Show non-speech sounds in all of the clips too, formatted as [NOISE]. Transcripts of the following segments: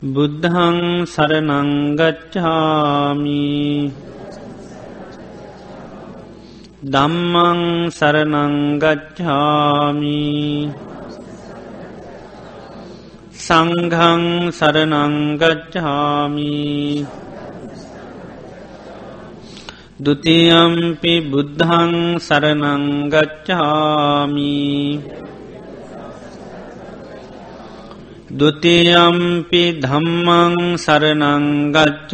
බුද්ධහං සරනංගච්ඡාමි දම්මං සරනංගච්ඡාමි සංඝං සරනංගච්ඡාමි ဒ ුතියම්පි බුද්ධං සරනංගච්ඡාමි ဒ ුතියම්පි ධම්මං සරනංගච්ඡාමි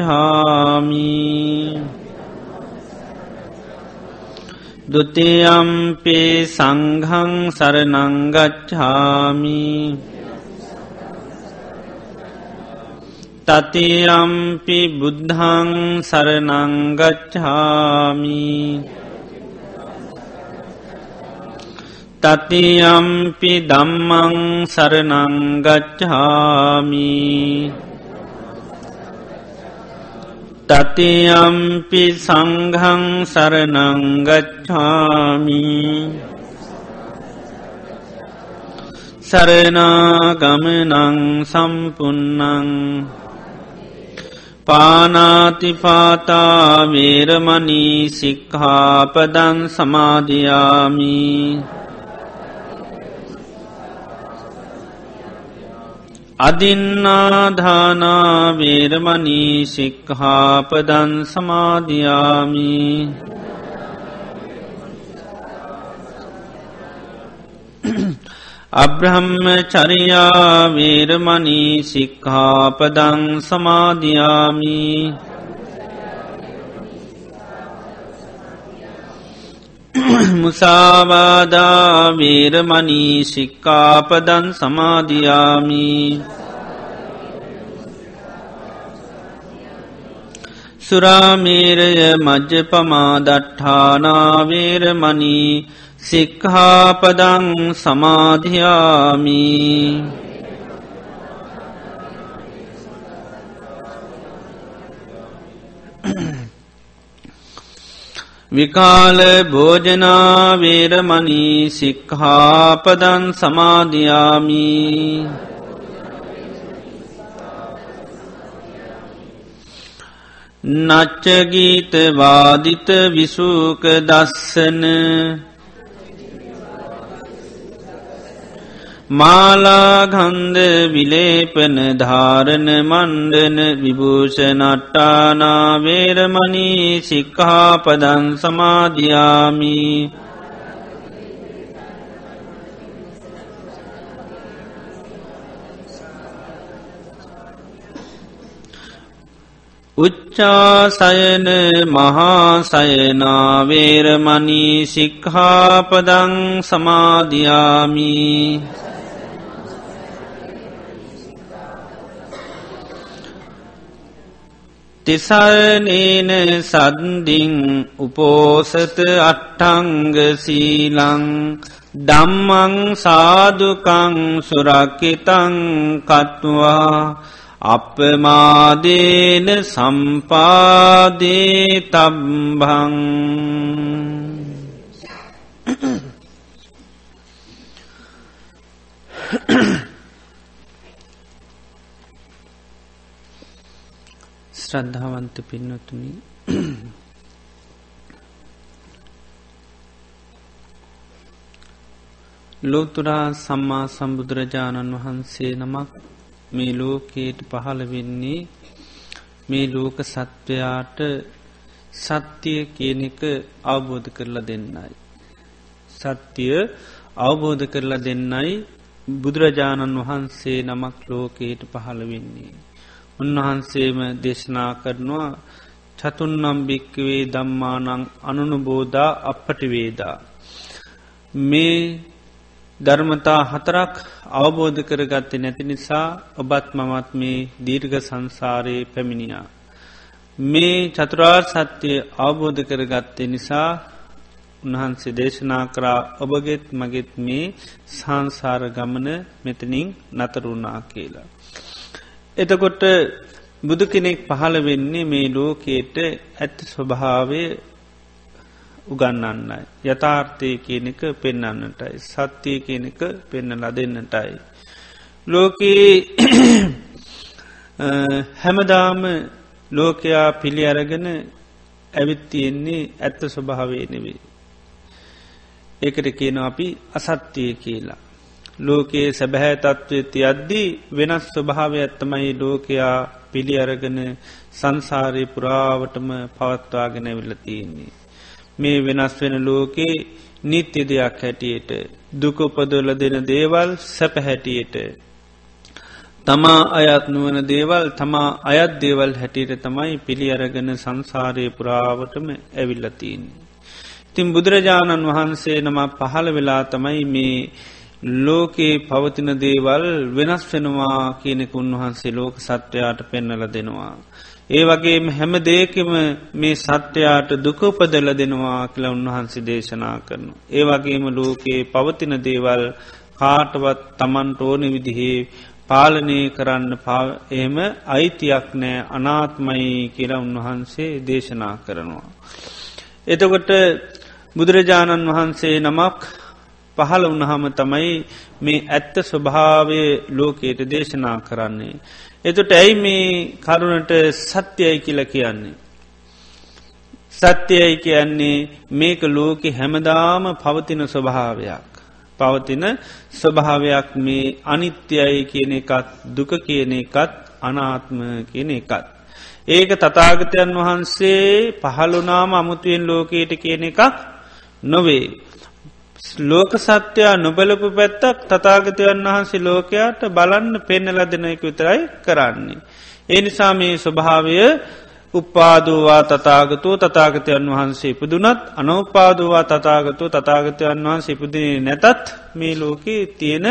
ဒ ුතියම්පි සංඝං සරනංගච්ඡාමි තතියම්පි බුද්ධං සරනංගච්ඡාමි තතියම්පි දම්මං සරනංගච්ඡාමි තතියම්පි සංඝං සරනංගච්ඡාමි සරනාගමනං සම්පන්නං පානාතිපාතා වේරමනී සික්හාපදන් සමාධයාමී අදින්නාධානාවේරමනී සික්හාපදන් සමාධයාමි අබ්‍රහම්ම චරියාවේරමනී සික්හාපදං සමාධයාමී [COUGHS] මුසාවාදා වේරමනී සික්කාපදන් සමාධයාමි සුරාමේරය මජ්්‍ය පමාදට්ඨානාවේරමනී සික්හාපදං සමාධයාමී විකාල භෝජනාවේරමනී සික්හාපදන් සමාධයාමී නච්චගීත වාදිත විසූක දස්සන මාලාගන්ද විලේපන ධාරණ මණ්ඩන විභූෂණට්ටානාවේරමනී සික්හාපදන් සමාධයාමී උච්චාසයන මහාසයනාවේරමනී සික්හාපදං සමාධයාමී තිසරනේන සද්දිින් උපෝසත අට්ටංග සීලං දම්මං සාදුකං සුරක්කිතං කත්වා අපමාදේන සම්පාදේ තබ්බං [COUGHS] ශ්‍රද්ධාවන්ත පින්නතුනි ලෝතුරා සම්මා සම්බුදුරජාණන් වහන්සේ නමක් මේ ලෝකයට පහළ වෙන්නේ මේ ලෝක සත්වයාට සත්‍යය කියන එක අවබෝධ කරලා දෙන්නයි. සත්‍යය අවබෝධ කරලා දෙන්නයි බුදුරජාණන් වහන්සේ නමක් ලෝකයට පහළ වෙන්නේ. උන්වහන්සේම දේශනා කරනවා චතුන්නම් භික්කවේ දම්මානං අනුනුබෝධා අපපට වේදා. මේ ධර්මතා හතරක් අවබෝධ කරගත්තේ නැති නිසා ඔබත් මමත් මේ දීර්ඝ සංසාරයේ පැමිණියා. මේ චතුරාර් සත්‍යය අවබෝධ කරගත්තේ නිසා උන්වහන්සේ දේශනා කරා ඔබගෙත් මගෙත් මේ සංසාර ගමන මෙතනින් නතරුණා කියලා. එතකොට බුදු කෙනෙක් පහළ වෙන්නේ මේ ලෝකයට ඇත්ත ස්වභාවය උගන්නන්නයි. යථාර්ථය කියනක පෙන්න්නන්නටයි. සත්‍යය කියනක පෙන්න ලදෙන්න්නටයි. ලෝකයේ [CLEARS THROAT] හැමදාම ලෝකයා පිළි අරගෙන ඇවිත් තියෙන්නේ ඇත්ත ස්වභාවේ නෙවේ. ඒකට කියන අපි අසත්‍යය කියලා. ලෝකයේ සැබැහැ තත්ත්වය තියද්දී වෙනස් ස්වභාවය ඇත්තමයි ලෝකයා පිළි අරගෙන සංසාරය පුරාවටම පවත්වාගෙන ඇවිල්ල තියෙන්නේ. මේ වෙනස් වෙන ලෝකේ නිත්‍ය දෙයක් හැටියට දුකපදොල දෙන දේවල් සැපහැටියට තමා අයත් නුවන දේවල් තමා අයත් දේවල් හැටියට තමයි පිළි අරගෙන සංසාරය පුරාවටම ඇවිල්ලතින්නේ. ඉතින් බුදුරජාණන් වහන්සේ නම පහළ වෙලා තමයි මේ ලෝකයේ පවතින දේවල් වෙනස් වෙනවා කියනෙක උන්වහන්සේ ලෝක සත්වයාට පෙන්නල දෙනවා. ඒ වගේම හැම දේකම මේ සත්‍යයාට දුකපදල දෙනවා කියලා උන්වහන්සේ දේශනා කරනු. ඒ වගේම ලෝකයේ පවතින දේවල් කාටවත් තමන්ට ඕන විදිහේ පාලනය කරන්න එම අයිතියක් නෑ අනාත්මයි කියලා උන්වහන්සේ දේශනා කරනවා. එතකොට බුදුරජාණන් වහන්සේ නමක් පහළ වනහම තමයි මේ ඇත්ත ස්වභාවය ලෝකයට දේශනා කරන්නේ. එතුට ඇයි මේ කරුණට සත්‍යයයි කියල කියන්නේ. සත්‍යයයි කියන්නේ මේක ලෝකෙ හැමදාම පවතින ස්වභාවයක්. පවතින ස්වභාවයක් මේ අනිත්‍යයි කියන එකත් දුක කියන එකත් අනාත්ම කියන එකත්. ඒක තතාගතයන් වහන්සේ පහළුනාම අමුතුවෙන් ලෝකයට කියන එකක් නොවේ. ලෝක සත්‍යයා නොබලපු පැත්තක් තතාගතයන් වහන්සේ ලෝකයාට බලන්න පෙන්නල දෙනයක විතරයි කරන්නේ. ඒ නිසා මේ ස්වභාවය උපාදවා තතාගතු තතාගතයන් වහන්සේ ඉපදුනත් අනෝපාදවා තතාගතු තතාගතයන් වහන්සේ ඉපදිනේ නැතත් මේ ලෝකයේ තියෙන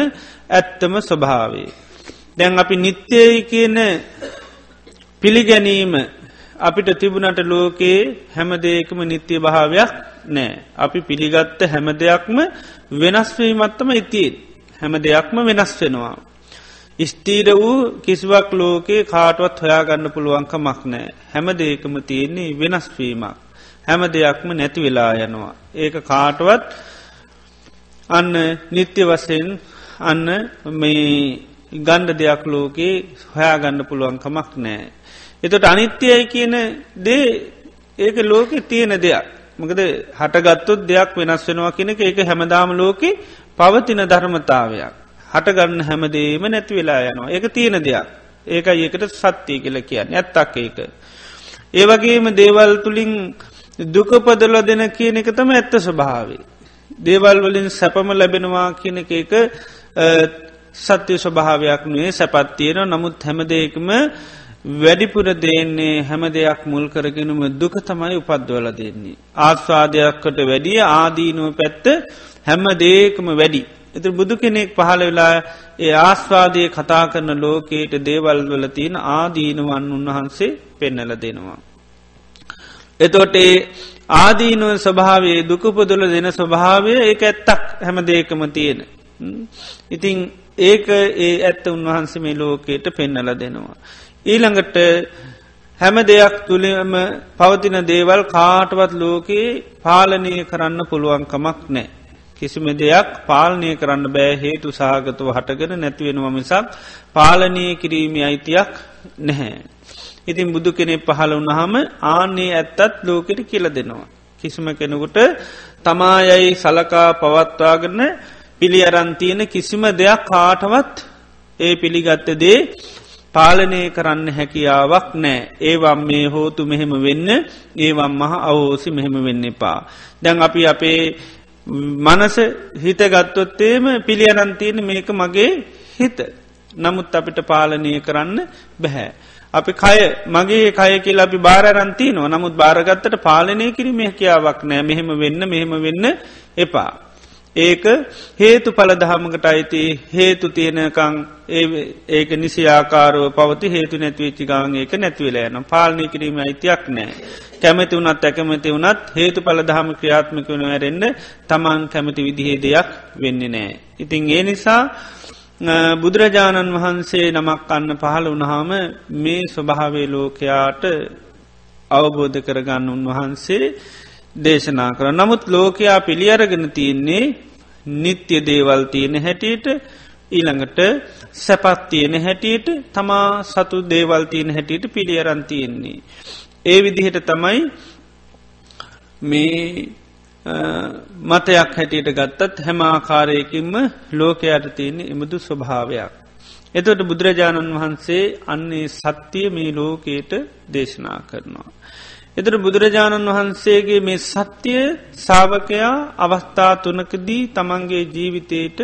ඇත්තම ස්වභාවේ. දැන් අපි නිත්‍යයි කියන පිළිගැනීම අපිට තිබුණට ලෝකයේ හැමදේකම නිත්‍ය භාවයක් නෑ. අපි පිළිගත්ත හැම දෙයක්ම වෙනස්වීමත්තම ඉතින් හැම දෙයක්ම වෙනස් වෙනවා. ස්තීර වූ කිසිවක් ලෝකයේ කාටුවත් හොයාගන්න පුළුවන්කමක් නෑ. හැම දේකම තියෙන්නේ වෙනස්වීමක්. හැම දෙයක්ම නැති වෙලා යනවා. ඒක කාටුවත් අන්න නිත්‍ය වසයෙන් අන්න මේ ගණ්ඩ දෙයක් ලෝකයේ හොයාගන්න පුළුවන්කමක් නෑ. එතට අනිත්‍යයයි කියන දේ ඒක ලෝකෙ තියෙන දෙයක්. මකද හටගත්තුත් දෙයක් වෙනස් වෙනවා කෙනෙක ඒක හැමදාම ලෝකෙ පවතින ධර්මතාවයක්. හටගන්න හැමදේම නැති වෙලා යනවා. ඒක තියෙන දෙයක්. ඒක ඒකට සත්‍යය කියල කියන්න ඇත්තක් ඒක. ඒවගේම දේවල් තුළින් දුකපදල දෙන කියන එක තම ඇත්ත ස්වභාවේ. දේවල් වලින් සැපම ලැබෙනවා කියන එක එක සත්‍ය ස්වභාවයක් නේ සැපත්තියෙන නමුත් හැමදේකම වැඩිපුර දෙන්නේ හැම දෙයක් මුල් කරගෙනුම දුක තමයි උපද්වල දෙන්නේ. ආස්වාදයක්කට වැඩිය ආදීනුව පැත්ත හැම දේකම වැඩි. එත බුදු කෙනෙක් පහළ වෙලා ඒ ආස්වාදය කතා කරන ලෝකයට දේවල් වල තියෙන ආදීනුවන් උන්වහන්සේ පෙන්නල දෙනවා. එතොට ඒ ආදීනුව ස්වභාවේ දුකපොදුල දෙන ස්වභාවය ඒ ඇත්තක් හැම දේකම තියෙන. ඉතිං ඒක ඒ ඇත්ත උන්වහන්සේ මේ ලෝකයට පෙන්නල දෙනවා. ඊළඟට හැම දෙයක් තුළම පවතින දේවල් කාටවත් ලෝකයේ පාලනය කරන්න පුළුවන්කමක් නෑ. කිසිම දෙයක් පාලනය කරන්න බෑ හේතු සාගතව හටගෙන නැතිවෙනවා මිසක් පාලනය කිරීමේ අයිතියක් නැහැ. ඉතින් බුදු කෙනෙ පහළ වුණහම ආන්නේ ඇත්තත් ලෝකෙට කියල දෙනවා. කිසිම කෙනෙකුට තමායයි සලකා පවත්වාගන්න පිළි අරන්තියන කිසිම දෙයක් කාටවත් ඒ පිළිගත්ත දේ පාලනය කරන්න හැකියාවක් නෑ ඒවම් මේ හෝතු මෙහෙම වෙන්න ඒවම් මහ අවෝසි මෙහෙම වෙන්න එපා. දැන් අපි අපේ මනස හිතගත්තොත්තේම පිළියරන්තියන මේක මගේ හිත. නමුත් අපිට පාලනය කරන්න බැහැ. අපි කය මගේ කය කියලා අපි බාරරන්තිී නො නමුත් භාරගත්තට පාලනය කිරීම හැකියාවක් නෑ මෙහෙම වෙන්න මෙහෙම වෙන්න එපා. ඒක හේතු පලදහමකට අයිති හේතු තියෙනකං ඒක නිසි ආකාරව පවති හේතු නැතිවෙච්චි ගාන් ඒක නැතිවලෑන පාලනය කිරීම අයිතියක් නෑ. කැමති වනත් ඇකමති වනත් හේතු පලදහම ක්‍රියාත්මක වන ඇරෙන්න්න තමන් කැමති විදිහේ දෙයක් වෙන්න නෑ. ඉතින් ඒ නිසා බුදුරජාණන් වහන්සේ නමක් අන්න පහළ වනහාම මේ ස්වභාවේ ලෝකයාට අවබෝධ කරගන්න උන්වහන්සේ දේශනා කර නමුත් ලෝකයා පිළියරගෙන තියන්නේ නිත්‍ය දේවල් තියෙන හැටියට ඊළඟට සැපත් තියෙන හැටියට තමා සතු දේවල් තියෙන හැටියට පිළියරන් තියෙන්නේ. ඒ විදිහට තමයි මේ මතයක් හැටියට ගත්තත් හැම ආකාරයකින්ම ලෝකයට තියෙන එමුදු ස්වභාවයක්. එතොට බුදුරජාණන් වහන්සේ අන්නේ සත්‍යය මේ ලෝකයට දේශනා කරනවා. එතට බුදුරජාණන් වහන්සේගේ මේ සත්‍යය සාවකයා අවස්ථා තුනකදී තමන්ගේ ජීවිතයට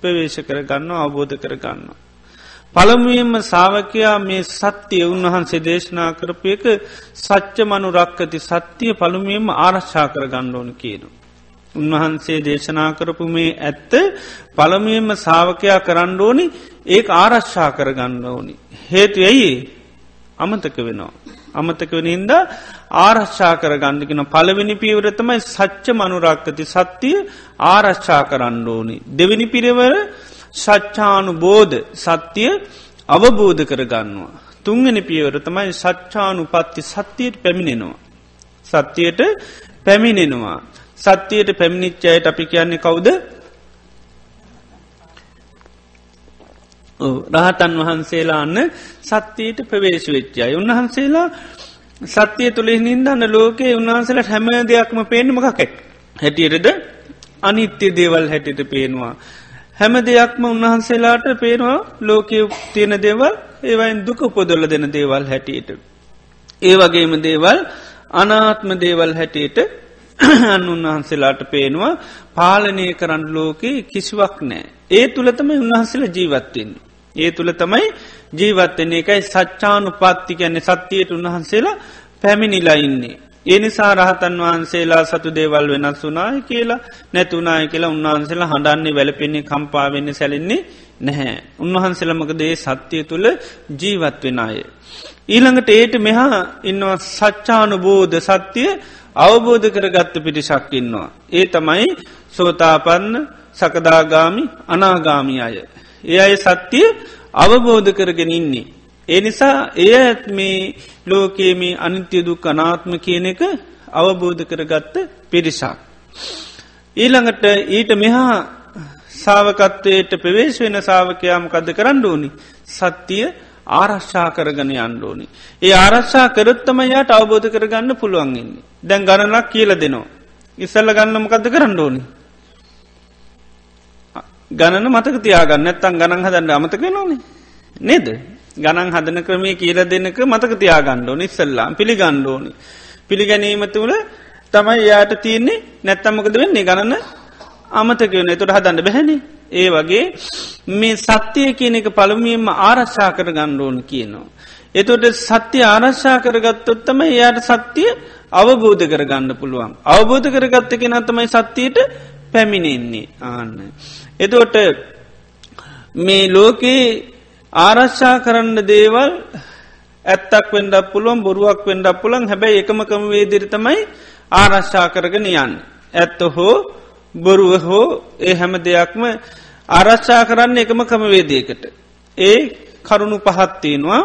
ප්‍රවේශ කරගන්න අවබෝධ කරගන්න. පළමුුවෙන්ම සාවකයා මේ සත්‍යය උන්වහන්සේ දේශනා කරපය එක සච්ච මනු රක්කති සත්‍යය පළමුුවෙන්ම ආරශ්ා කර ගණ්ඩෝන කියනු. උන්වහන්සේ දේශනා කරපු මේ ඇත්ත පළමුුවෙන්ම සාවකයා කරන්න ඕනි ඒ ආරශ්ා කර ගන්න ඕනි. හේතු ඇයි අමතක වෙනවා. අමතක වෙනින්ද ආරශ්ා කර ගණ්ඩිකෙන පළවෙනි පීවරතමයි සච්ච මනුරක්කති සත්‍යය ආරශ්ා කරන්න ඕනි. දෙවිනි පිරවර සච්චානු බෝධ සත්‍යය අවබෝධ කරගන්නවා. තුන්ගෙන පියවර තමයි සච්චානු පත්ති සත්‍යයට පැමිණෙනවා. සත්‍යයට පැමිණෙනවා. සත්‍යයට පැමිණිච්චයට අපි කියන්නේ කවුද රහතන් වහන්සේලා අන්න සත්‍යයට ප්‍රවේශ වෙච්චයි. උන්වහන්සේලා සත්‍යය තුළෙ නින්දන්න ලෝකයේ උන්වහන්සේලට හැම දෙයක්ම පේනමකක් හැටියටද අනිත්‍ය දේවල් හැටිට පේනවා. හැම දෙයක්ම උන්වහන්සේලාට පේනවා ලෝකය තියෙන දේවල් ඒවයින් දුක උපොදොල්ල දෙන දේවල් හැටියට. ඒ වගේම දේවල් අනාත්ම දේවල් හැටියට [CLEARS THROAT] අන්න උන්වහන්සේලාට පේනවා පාලනය කරන්න ලෝකයේ කිසිවක් නෑ. ඒ තුළතම උන්වහන්සේල ජීවත්වෙන්. ඒ තුළ තමයි ජීවත්වන්නේ එකයි සච්චානු පත්ති ගැන්නේ සත්‍යයට උන්වහන්සේලා පැමිණිලා ඉන්නේ. ඒ නිසා රහතන් වහන්සේලා සතු දේවල් වෙනස් වනාය කියලා නැතුනාය කියලා උන්වහන්සේලා හඬන්නේ වැලපෙන්නේ කම්පාවෙන්න සැලෙන්නේ නැහැ. උන්වහන්සේලමකදේ සත්‍යය තුළ ජීවත් වෙන අය. ඊළඟට ඒට මෙහා ඉන්නවා සච්චානුබෝධ සත්‍යය අවබෝධ කරගත්ත පිටිසක් ඉන්නවා. ඒ තමයි සෝතාපන්න සකදාගාමි අනාගාමි අය. ඒ අය සත්‍යය අවබෝධ කරගෙන ඉන්නේ. ඒ නිසා එයත් මේ ලෝකේම අනිත්‍ය දුක් අනාත්ම කියන එක අවබෝධ කරගත්ත පිරිසක්. ඊළඟට ඊට මෙහා සාවකත්වයට ප්‍රවේශ වෙන සාාවකයාම කද කරන්න ඕනි. සත්‍යය ආරශ්ා කරගන අන්ඩෝනි. ඒ ආරශ්ා කරත්තම යායට අවබෝධ කරගන්න පුළුවන්ගන්නේ. දැන් ගණනක් කියල දෙනවා. ඉස්සල්ල ගන්නම කද කරන්න ඕනි. ගණන මතක තියාගන්න. ඇත්තන් ගණන් හදන්න අමතක නොනේ නේද? ගණන් හදන ක්‍රමය කියල දෙන්නක මතක තියාගණ්ඩෝ නිස්සල්ලා පිළිගණ්ඩෝනි පිළිගැනීම තුළ තමයි යාට තියන්නේ. නැත්තම්මකද වෙන්නේ? ගණන අමතක වන තුට හදන්න බැහැනි. ඒ වගේ මේ සත්‍යය කියන එක පළමියෙන්ම ආරශ්ා කර ගණ්ඩෝන කියනවා. එතොට සත්‍ය ආරශ්ා කරගත්තොත්තම එයාට සත්‍යය අවබෝධ කරගන්න පුළුවන්. අවබෝධ කරගත්ත කෙන තමයි සත්‍යයට පැමිණෙන්නේ. ආන්න. එතෝට මේ ලෝකයේ ආරශ්ා කරන්න දේවල් ඇත්තක් වෙන්ඩක් පුළුවන් බොරුවක් වෙන්ඩක් පුළන් හැබැයි එකමකම වේදිරි තමයි ආරශ්ා කරගෙන යන්න. ඇත්ත හෝ බොරුව හෝ ඒ හැම දෙයක්ම ආරශ්ා කරන්න එකම කමවේදයකට. ඒ කරුණු පහත්තියෙනවා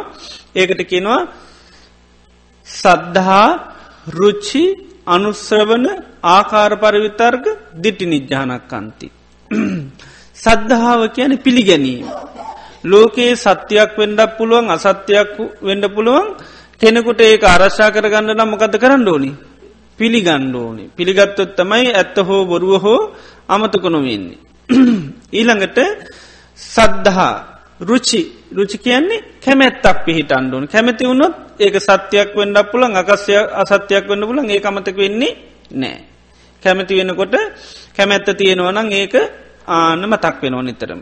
ඒකට කෙනවා සද්ධහා රුච්චි අනුස්්‍රවන ආකාර පරිවිතර්ග දිටි නිජ්‍යානක්කන්ති. සද්ධාව කියන පිළිගැනීම. ලෝකයේ සත්‍යයක් වෙන්ඩක් පුළුවන් අසත්‍යයක් වෙන්ඩ පුළුවන් කෙනෙකුට ඒක අරශ්ා කරගන්න නම් මොකද කරන්න ඕනි. පිළිගණ්ඩ ඕනි. පිළිගත්තොත් තමයි ඇත්ත හෝ බොරුව හෝ අමතකොනොවෙන්නේ. [CLEARS THROAT] ඊළඟට සද්ධහා රුචි රුචි කියන්නේ කැමැත්තක් පිහිට අන්ඩුවන කැමැති වුණොත් ඒක සත්‍යයක් වෙන්ඩක් පුළන් අකස්ය අසත්‍යයක් වන්න පුලන් ඒ අමතක වෙන්නේ නෑ. කැමැති වෙනකොට කැමැත්ත තියෙනවනං ඒක ආන මතක් වෙනවා නිතරම.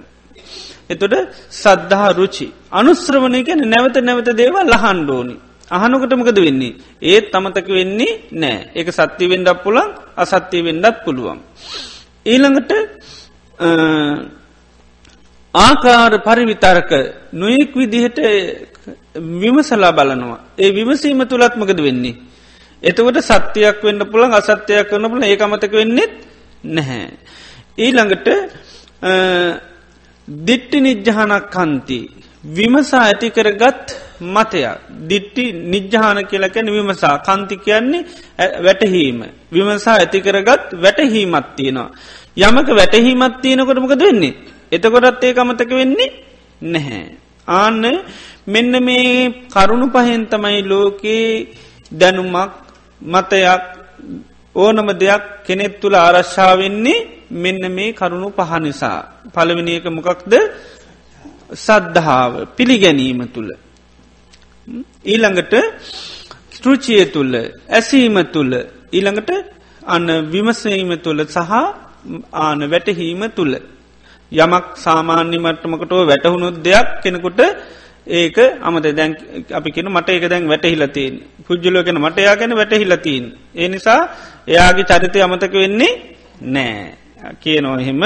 එතුට සද්ධහා රුචි. අනුස්ත්‍රවණය ගැන නැවත නැවත දේවල් ලහන්ඩෝනි. අහනකටමකද වෙන්නේ. ඒත් තමතක වෙන්නේ නෑ ඒක සත්‍ය වෙන්ඩක් පුළන් අසත්‍යය වෙන්ඩත් පුළුවන්. ඊළඟට ආකාර පරිවිතරක නොයෙක් විදිහට විමසලා බලනවා. ඒ විමසීම තුළත්මකද වෙන්නේ. එතකොට සත්‍යයක් වෙන්න පුළන් අසත්‍යයක් වන්න පුළ ඒ අමතක වෙන්නෙත් නැහැ. ඊළඟට දිට්ටි නිජ්ජහනක් කන්ති විමසා ඇතිකරගත් මතයක් දිට්ටි නිජ්ජාන කියලකැන විමසා. කන්ති කියන්නේ වැටහීම. විමසා ඇතිකරගත් වැටහීමත් තියෙනවා. යමක වැටහීමත් තියෙනකොටමක දෙන්නේ එතකොටත් ඒ අමතක වෙන්නේ නැහැ. ආන්න මෙන්න මේ කරුණු පහෙන් තමයි ලෝකයේ දැනුමක් මතයක් ඕනම දෙයක් කෙනෙත් තුළ ආරශ්ාවෙන්නේ මෙන්න මේ කරුණු පහ නිසා. පළවිනික මොකක්ද සද්ධාව පිළිගැනීම තුළ. ඊළඟට ස්ටෘචිය තුළ ඇසීම තුළ ඊළඟට අන්න විමසීම තුළ සහ ආන වැටහීම තුළ. යමක් සාමාන්‍ය මට්ටමකටෝ වැටහුණු දෙයක් කෙනෙකුට ඒක අමත දැන් අපි කෙන මට ඒක දැන් වැටහිලතින් පුද්ජලෝකෙන මට යා ගැන වැටහිලතින්. ඒ නිසා එයාගේ චරිතය අමතක වෙන්නේ නෑ. කියනවා එහෙම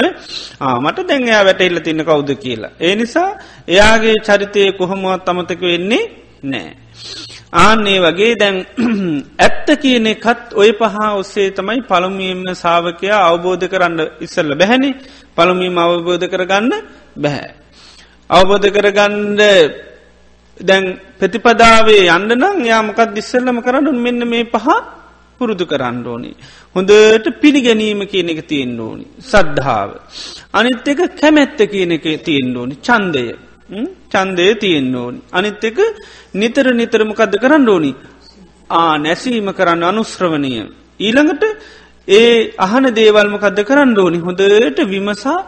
මට දැන් එයා වැටහිල්ල තින්න කවුද කියලා. ඒ නිසා එයාගේ චරිතය කොහොමුවත් අමතක වෙන්නේ නෑ. ආන්නේ වගේ දැන් [CLEARS THROAT] ඇත්ත කියන එකත් ඔය පහා ඔස්සේ තමයි පළමුුවම සාාවකයා අවබෝධ කරන්න ඉස්සල්ල බැහැනි පළමුීම අවබෝධ කරගන්න බැහැ. අවබෝධ කරගන්ඩ දැන් ප්‍රතිපදාවේ යන්න නම් යාමකත් දිස්සල්ලම කරන්න මෙන්න මේ පහ පුරුදු කරන්න ඕනි. හොඳට පිළිගැනීම කියන එක තියෙන් ඕනි. සද්ධාව. අනිත් එක කැමැත්ත කියන එක තියෙන් ඕනි චන්දය. චන්දය තියෙන් ඕනි. අනිත් එක නිතර නිතරමකද කරන්න ඕනි. ආ නැසීම කරන්න අනුශ්‍රවණය. ඊළඟට ඒ අහන දේවල්මකද කරන්න ඕනි හොඳට විමසා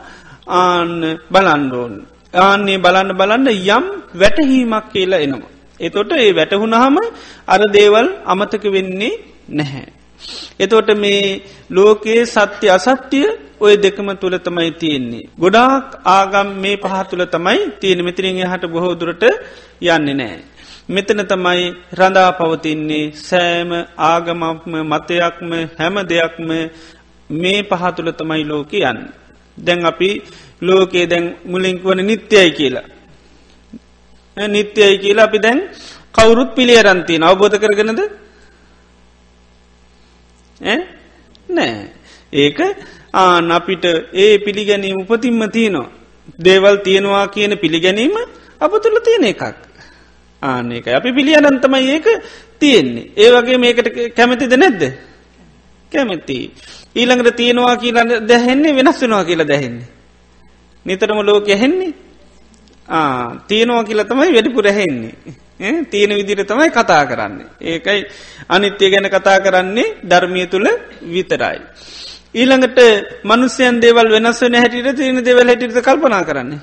ආන්න බලන්ඩෝන්. ආන්නේ බලන්න බලන්න යම් වැටහීමක් කියලා එනවා. එතොට ඒ වැටහුණහම අර දේවල් අමතක වෙන්නේ නැහැ. එතෝට මේ ලෝකයේ සත්‍ය අසත්‍යය ඔය දෙකම තුළ තමයි තියෙන්නේ. ගොඩාක් ආගම් මේ පහ තුළ තමයි තියෙන මෙතිරින් හට බොහෝදුරට යන්නේ නෑ. මෙතන තමයි රඳා පවතින්නේ සෑම ආගමක්ම මතයක්ම හැම දෙයක්ම මේ පහතුළ තමයි ලෝකයන්. දැන් අපි ලෝකයේ දැන් මුලින්ක් වන නිත්‍යයි කියලා. නිත්‍යයි කියලා අපි දැන් කවුරුත් පිළියරන්තිය අවබෝධ කරගෙනද නෑ ඒක ආන අපිට ඒ පිළිගැනීම උපතින්ම තියනවා. දේවල් තියෙනවා කියන පිළිගැනීම අප තුළ තියෙන එකක්. ආනක අපි පිළියනන්තමයි ඒක තියෙන්නේ. ඒ වගේ මේකට කැමතිද නැද්ද. කැමැති. ඊළඟට තියෙනවා කියලන්න දැහෙන්නේ වෙනස් වෙනවා කියලා දැහෙන්නේ. නිතරම ලෝක ඇහෙන්නේ තියෙනවා කියලා තමයි වැඩිපුර ඇහෙන්නේ. තියෙන විදිර තමයි කතා කරන්නේ. ඒකයි අනිත්‍යය ගැන කතා කරන්නේ ධර්මිය තුළ විතරයි. ඊළඟට මනුස්්‍යයන් දේවල් වෙනස් වන හැටිට තියෙන දෙවල් හැටිට කල්පනා කරන්නේ.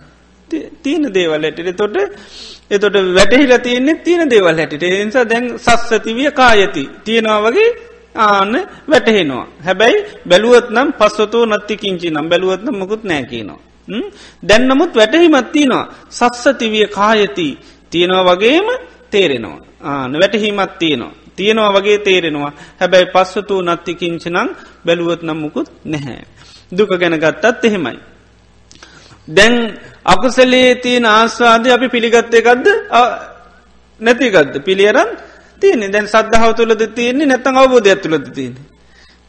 තියෙන දේවල් හැටිට තොට එතොට වැටහිල තියන්නේ තියෙන දේවල් හැටිට එනිසා දැන් සස්සතිවිය කායති තියෙනවා වගේ ආන්න වැටහෙනවා. හැබැයි බැලුවත් නම් පස්සතෝ නත්තිකින්චි නම් බැලුවත්නම් මොකුත් නෑකිනවා. දැන් නමුත් වැටහිමත්තිනවා සස්සතිවිය කායති තියෙනවා වගේම තේරෙනවා. ආන වැටහිමත් තියෙනවා. තියෙනවා වගේ තේරෙනවා හැබැයි පස්සතු නත්තිකිංචනං බැලුවත් නම්මුකුත් නැහැ. දුක ගැන ගත්තත් එහෙමයි. දැන් අකුසලේ තියෙන ආස්වාද අපි පිළිගත්ත එකක්ද නැතිගත්ද පිළියරන් තියනෙ දැන් සද්ධාව තුළද තියන්නේ නැතන් අවබෝධයක් තුළද තියෙන.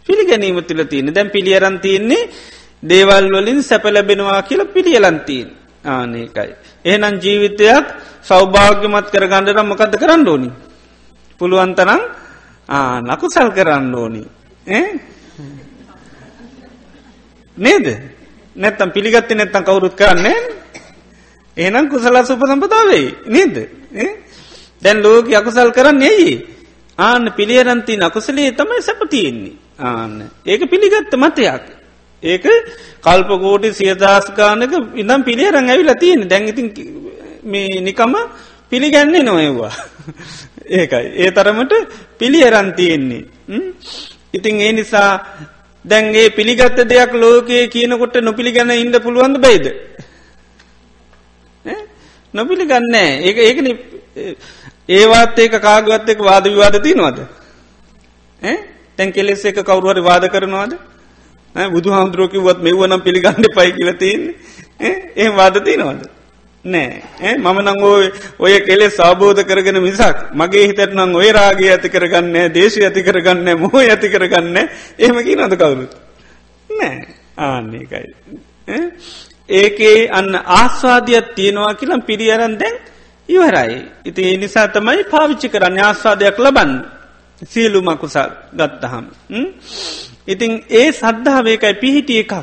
පිළිගැනීම තුළ තියෙන දැන් පිළියරන් තියන්නේ දේවල් වලින් සැපලැබෙනවා කියලා පිළියලන්තිීන් ආනකයි. එහෙනම් ජීවිතයක් සෞභාග්‍යමත් කර ගණඩරම් මොකද කරන්න ඕනි. පුළුවන්තරම් නකුසල් කරන්න ඕනි. නේද? නැත්තම් පිළිගත්ති නැත්තම් කවුරුත් කරන්නේ ඒනම් කුසල සුප සම්පතාවේ නේද දැන් ලෝක අකුසල් කරන්න ඇයි? ආන්න පිළියරන්ති නකුසලේ තමයි සැපතියෙන්නේ ආන්න. ඒක පිළිගත්ත මතයක්. ඒක කල්පකෝටි සියදස්කානක ඉදම් පිළියරං ඇවිලා තියෙන දැන්ඉතින් මේ නිකම පිළිගන්නේ නොයවා. ඒකයි. ඒ තරමට පිළියරන් තියෙන්නේ. ඉතින් ඒ නිසා දැන්ගේ පිළිගත්ත දෙයක් ලෝකයේ කියනකොට නොපිළිගන්න ඉන්න පුළුවන්ද බයිද? නොපිළිගන්න ඒ ඒකන ඒවාත් ඒක කාගවත් එක වාද විවාද තිනවාද තැන් කෙලෙස් එක කවරුහරි වාද කරනවාද? බුදු හාමුදුරුවකිවත් මෙව්වනම් පිළිගන්න පයි කියලතින්නේ ඒ වාද තිනවාද නෑ. මම නං ඔය ඔය කෙලෙ සාබෝධ කරගෙන මිසක් මගේ හිතට නං ඔය රාගේ ඇති කරගන්න දේශය ඇති කරගන්න මොහ ඇති කරගන්න එහෙමකි නොද කවුරුත්? නෑ. ආන්නේකයි ඒකේ අන්න ආස්වාදයක් තියෙනවා කියලම් පිරි අරන් දැන් ඉවරයි. ඉති ඒ නිසා තමයි පාවිච්චි කරන්න ආස්වාදයක් ලබන්න. සියලුමකුසල් ගත්තහම් ඉතින් ඒ සද්ධාවේකයි පිහිටිය එකක්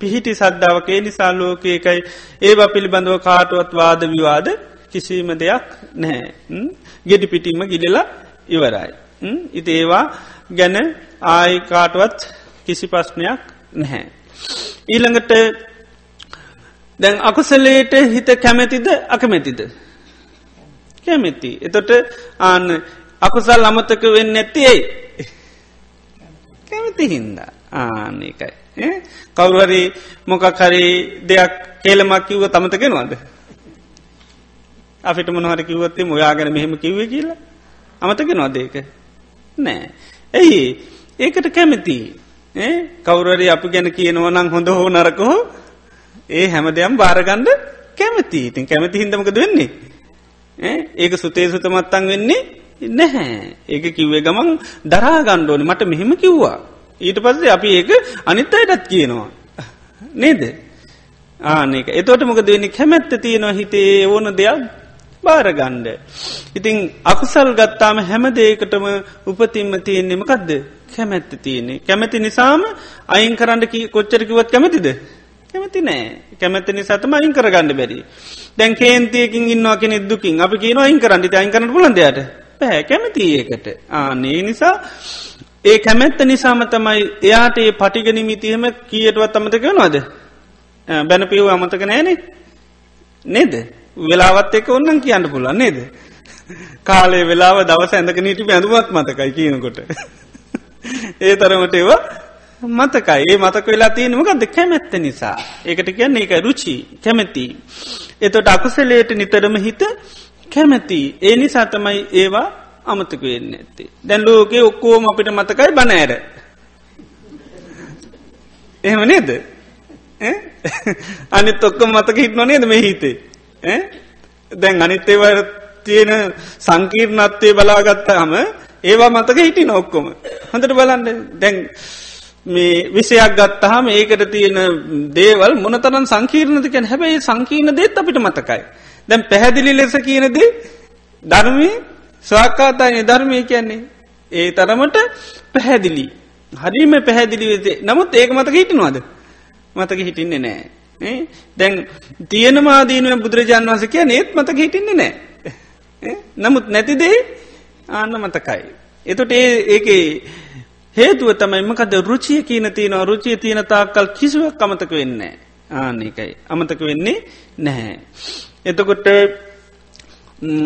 පිහිටි සද්ධාවකේ නිසා ලෝකයකයි ඒවා පිළිබඳව කාටුවත් වාද විවාද කිසිීම දෙයක් නැහැ. ගෙඩි පිටිම ගිලලා ඉවරයි. ඉති ඒවා ගැන ආයි කාටුවත් කිසි ප්‍රශ්නයක් නැහැ. ඊළඟට දැන් අකුසලේට හිත කැමැතිද අකමැතිද. කැමැති. එතොට ආන්න අකුසල් අමතක වෙන්න ඇති ඇයි. කැමති හින්දා ආනකයි. කවුරුහරි මොකක් හරි දෙයක් කේලමක් කිව්ව තමතගෙනවාද. අපිට මොනහර කිවත්තේ මොයාගෙන මෙහෙම කිව්වේ කියලා? අමතගෙනවාද ඒක? නෑ. ඇයි ඒකට කැමති. කවුරරි අපි ගැන කියනවනං හොඳ හෝ නරකහෝ ඒ හැම දෙයම් භාරගණ්ඩ කැමති. ඉතින් කැමති හිදමකද වෙන්නේ? ඒක සුතේ සුතමත්තන් වෙන්නේ නැහැ. ඒක කිව්වේ ගමන් දරා ගණ්ඩෝනි මට මෙහෙම කිව්වා. ඊට පස්සේ අපි ඒක අනිත් අයටත් කියනවා. නේද? ආනක එතෝට මොකද වෙන්නේ? කැමැත්ත තියෙනවා හිතේ ඕන දෙයක් භාරගණ්ඩ. ඉතිං අකුසල් ගත්තාම හැම දේකටම උපතින්ම තියෙන්නේමකක්ද කැමැත්ත තියෙන්නේ. කැමැති නිසාම අයින් කරන්න කොච්චරකිවත් කැමතිද. කැමති නෑ. කැමැති නිසාතම අයින් කරගන්න බැරි. දැන් කේන්තියකින් ඉන්නවා කෙනෙ දුකින්. අපි කියන අයින් කරන්න. අයින් කරන්න පුලන්දයට පැහැ කැමති ඒකට. ආනේ නිසා ඒ කැමැත්ත නිසාම තමයි එයාට ඒ පටිගනිමිතියම කියටවත් අමතක නොද බැනපිව් අමතක නෑනේ නේද? වෙලාවත් එක ඔන්නන් කියන්න පුළන් නේද? කාලේ වෙලාව දවස ඇඳක නීටි ඇඳුවත් මතකයි කියනකොට. ඒ තරමට ඒවා මතකයි. ඒ මතක වෙලා තියෙනමකක්ද කැමැත්ත නිසා. ඒකට කියන්නේ එක රුචි කැමැති. එතොට අකුසලේට නිතරම හිත කැමැති. ඒ නිසා තමයි ඒවා අමතක වෙන්න ඇත්තේ දැන් ලෝකේ ඔක්කෝම අපිට මතකයි බනෑර එහෙම නේද? අනිත් ඔක්කොම මතක හිටන නේද මේ හිතේ? දැන් අනිත්තේව තියෙන සංකීර්ණත්වය බලාගත්ත හම ඒවා මතක හිටි නොක්කොම හොඳට බලන්න. දැන් මේ විසයක් ගත්තහම ඒකට තියෙන දේවල් මොනතරන් සංකීර්ණතිකැන් හැබැයි සංකීර්ණ දේත් අපිට මතකයි. දැන් පැහැදිලි ලෙස කියනද ධර්මය ස්වාකාතායන ධර්මය කියන්නේ. ඒ තරමට පැහැදිලි. හරිම පැහැදිලි වෙතේ නමුත් ඒක මතක හිටිනවාද. මතක හිටින්නේ නෑ. දැන් තියෙනමාදීනුව බුදුරජාන් වහස කිය නේත් මතක හිටින්නේ නෑ. නමුත් නැතිදේ ආන්න මතකයි. එතොට ඒ ඒක හේතුව තමයිමකද රුචිය කියන තියනවා රුචිය තියෙන තාක්කල් කිසිවක් අමතක වෙන්න. ආනකයි අමතක වෙන්නේ නැහැ. එතකොට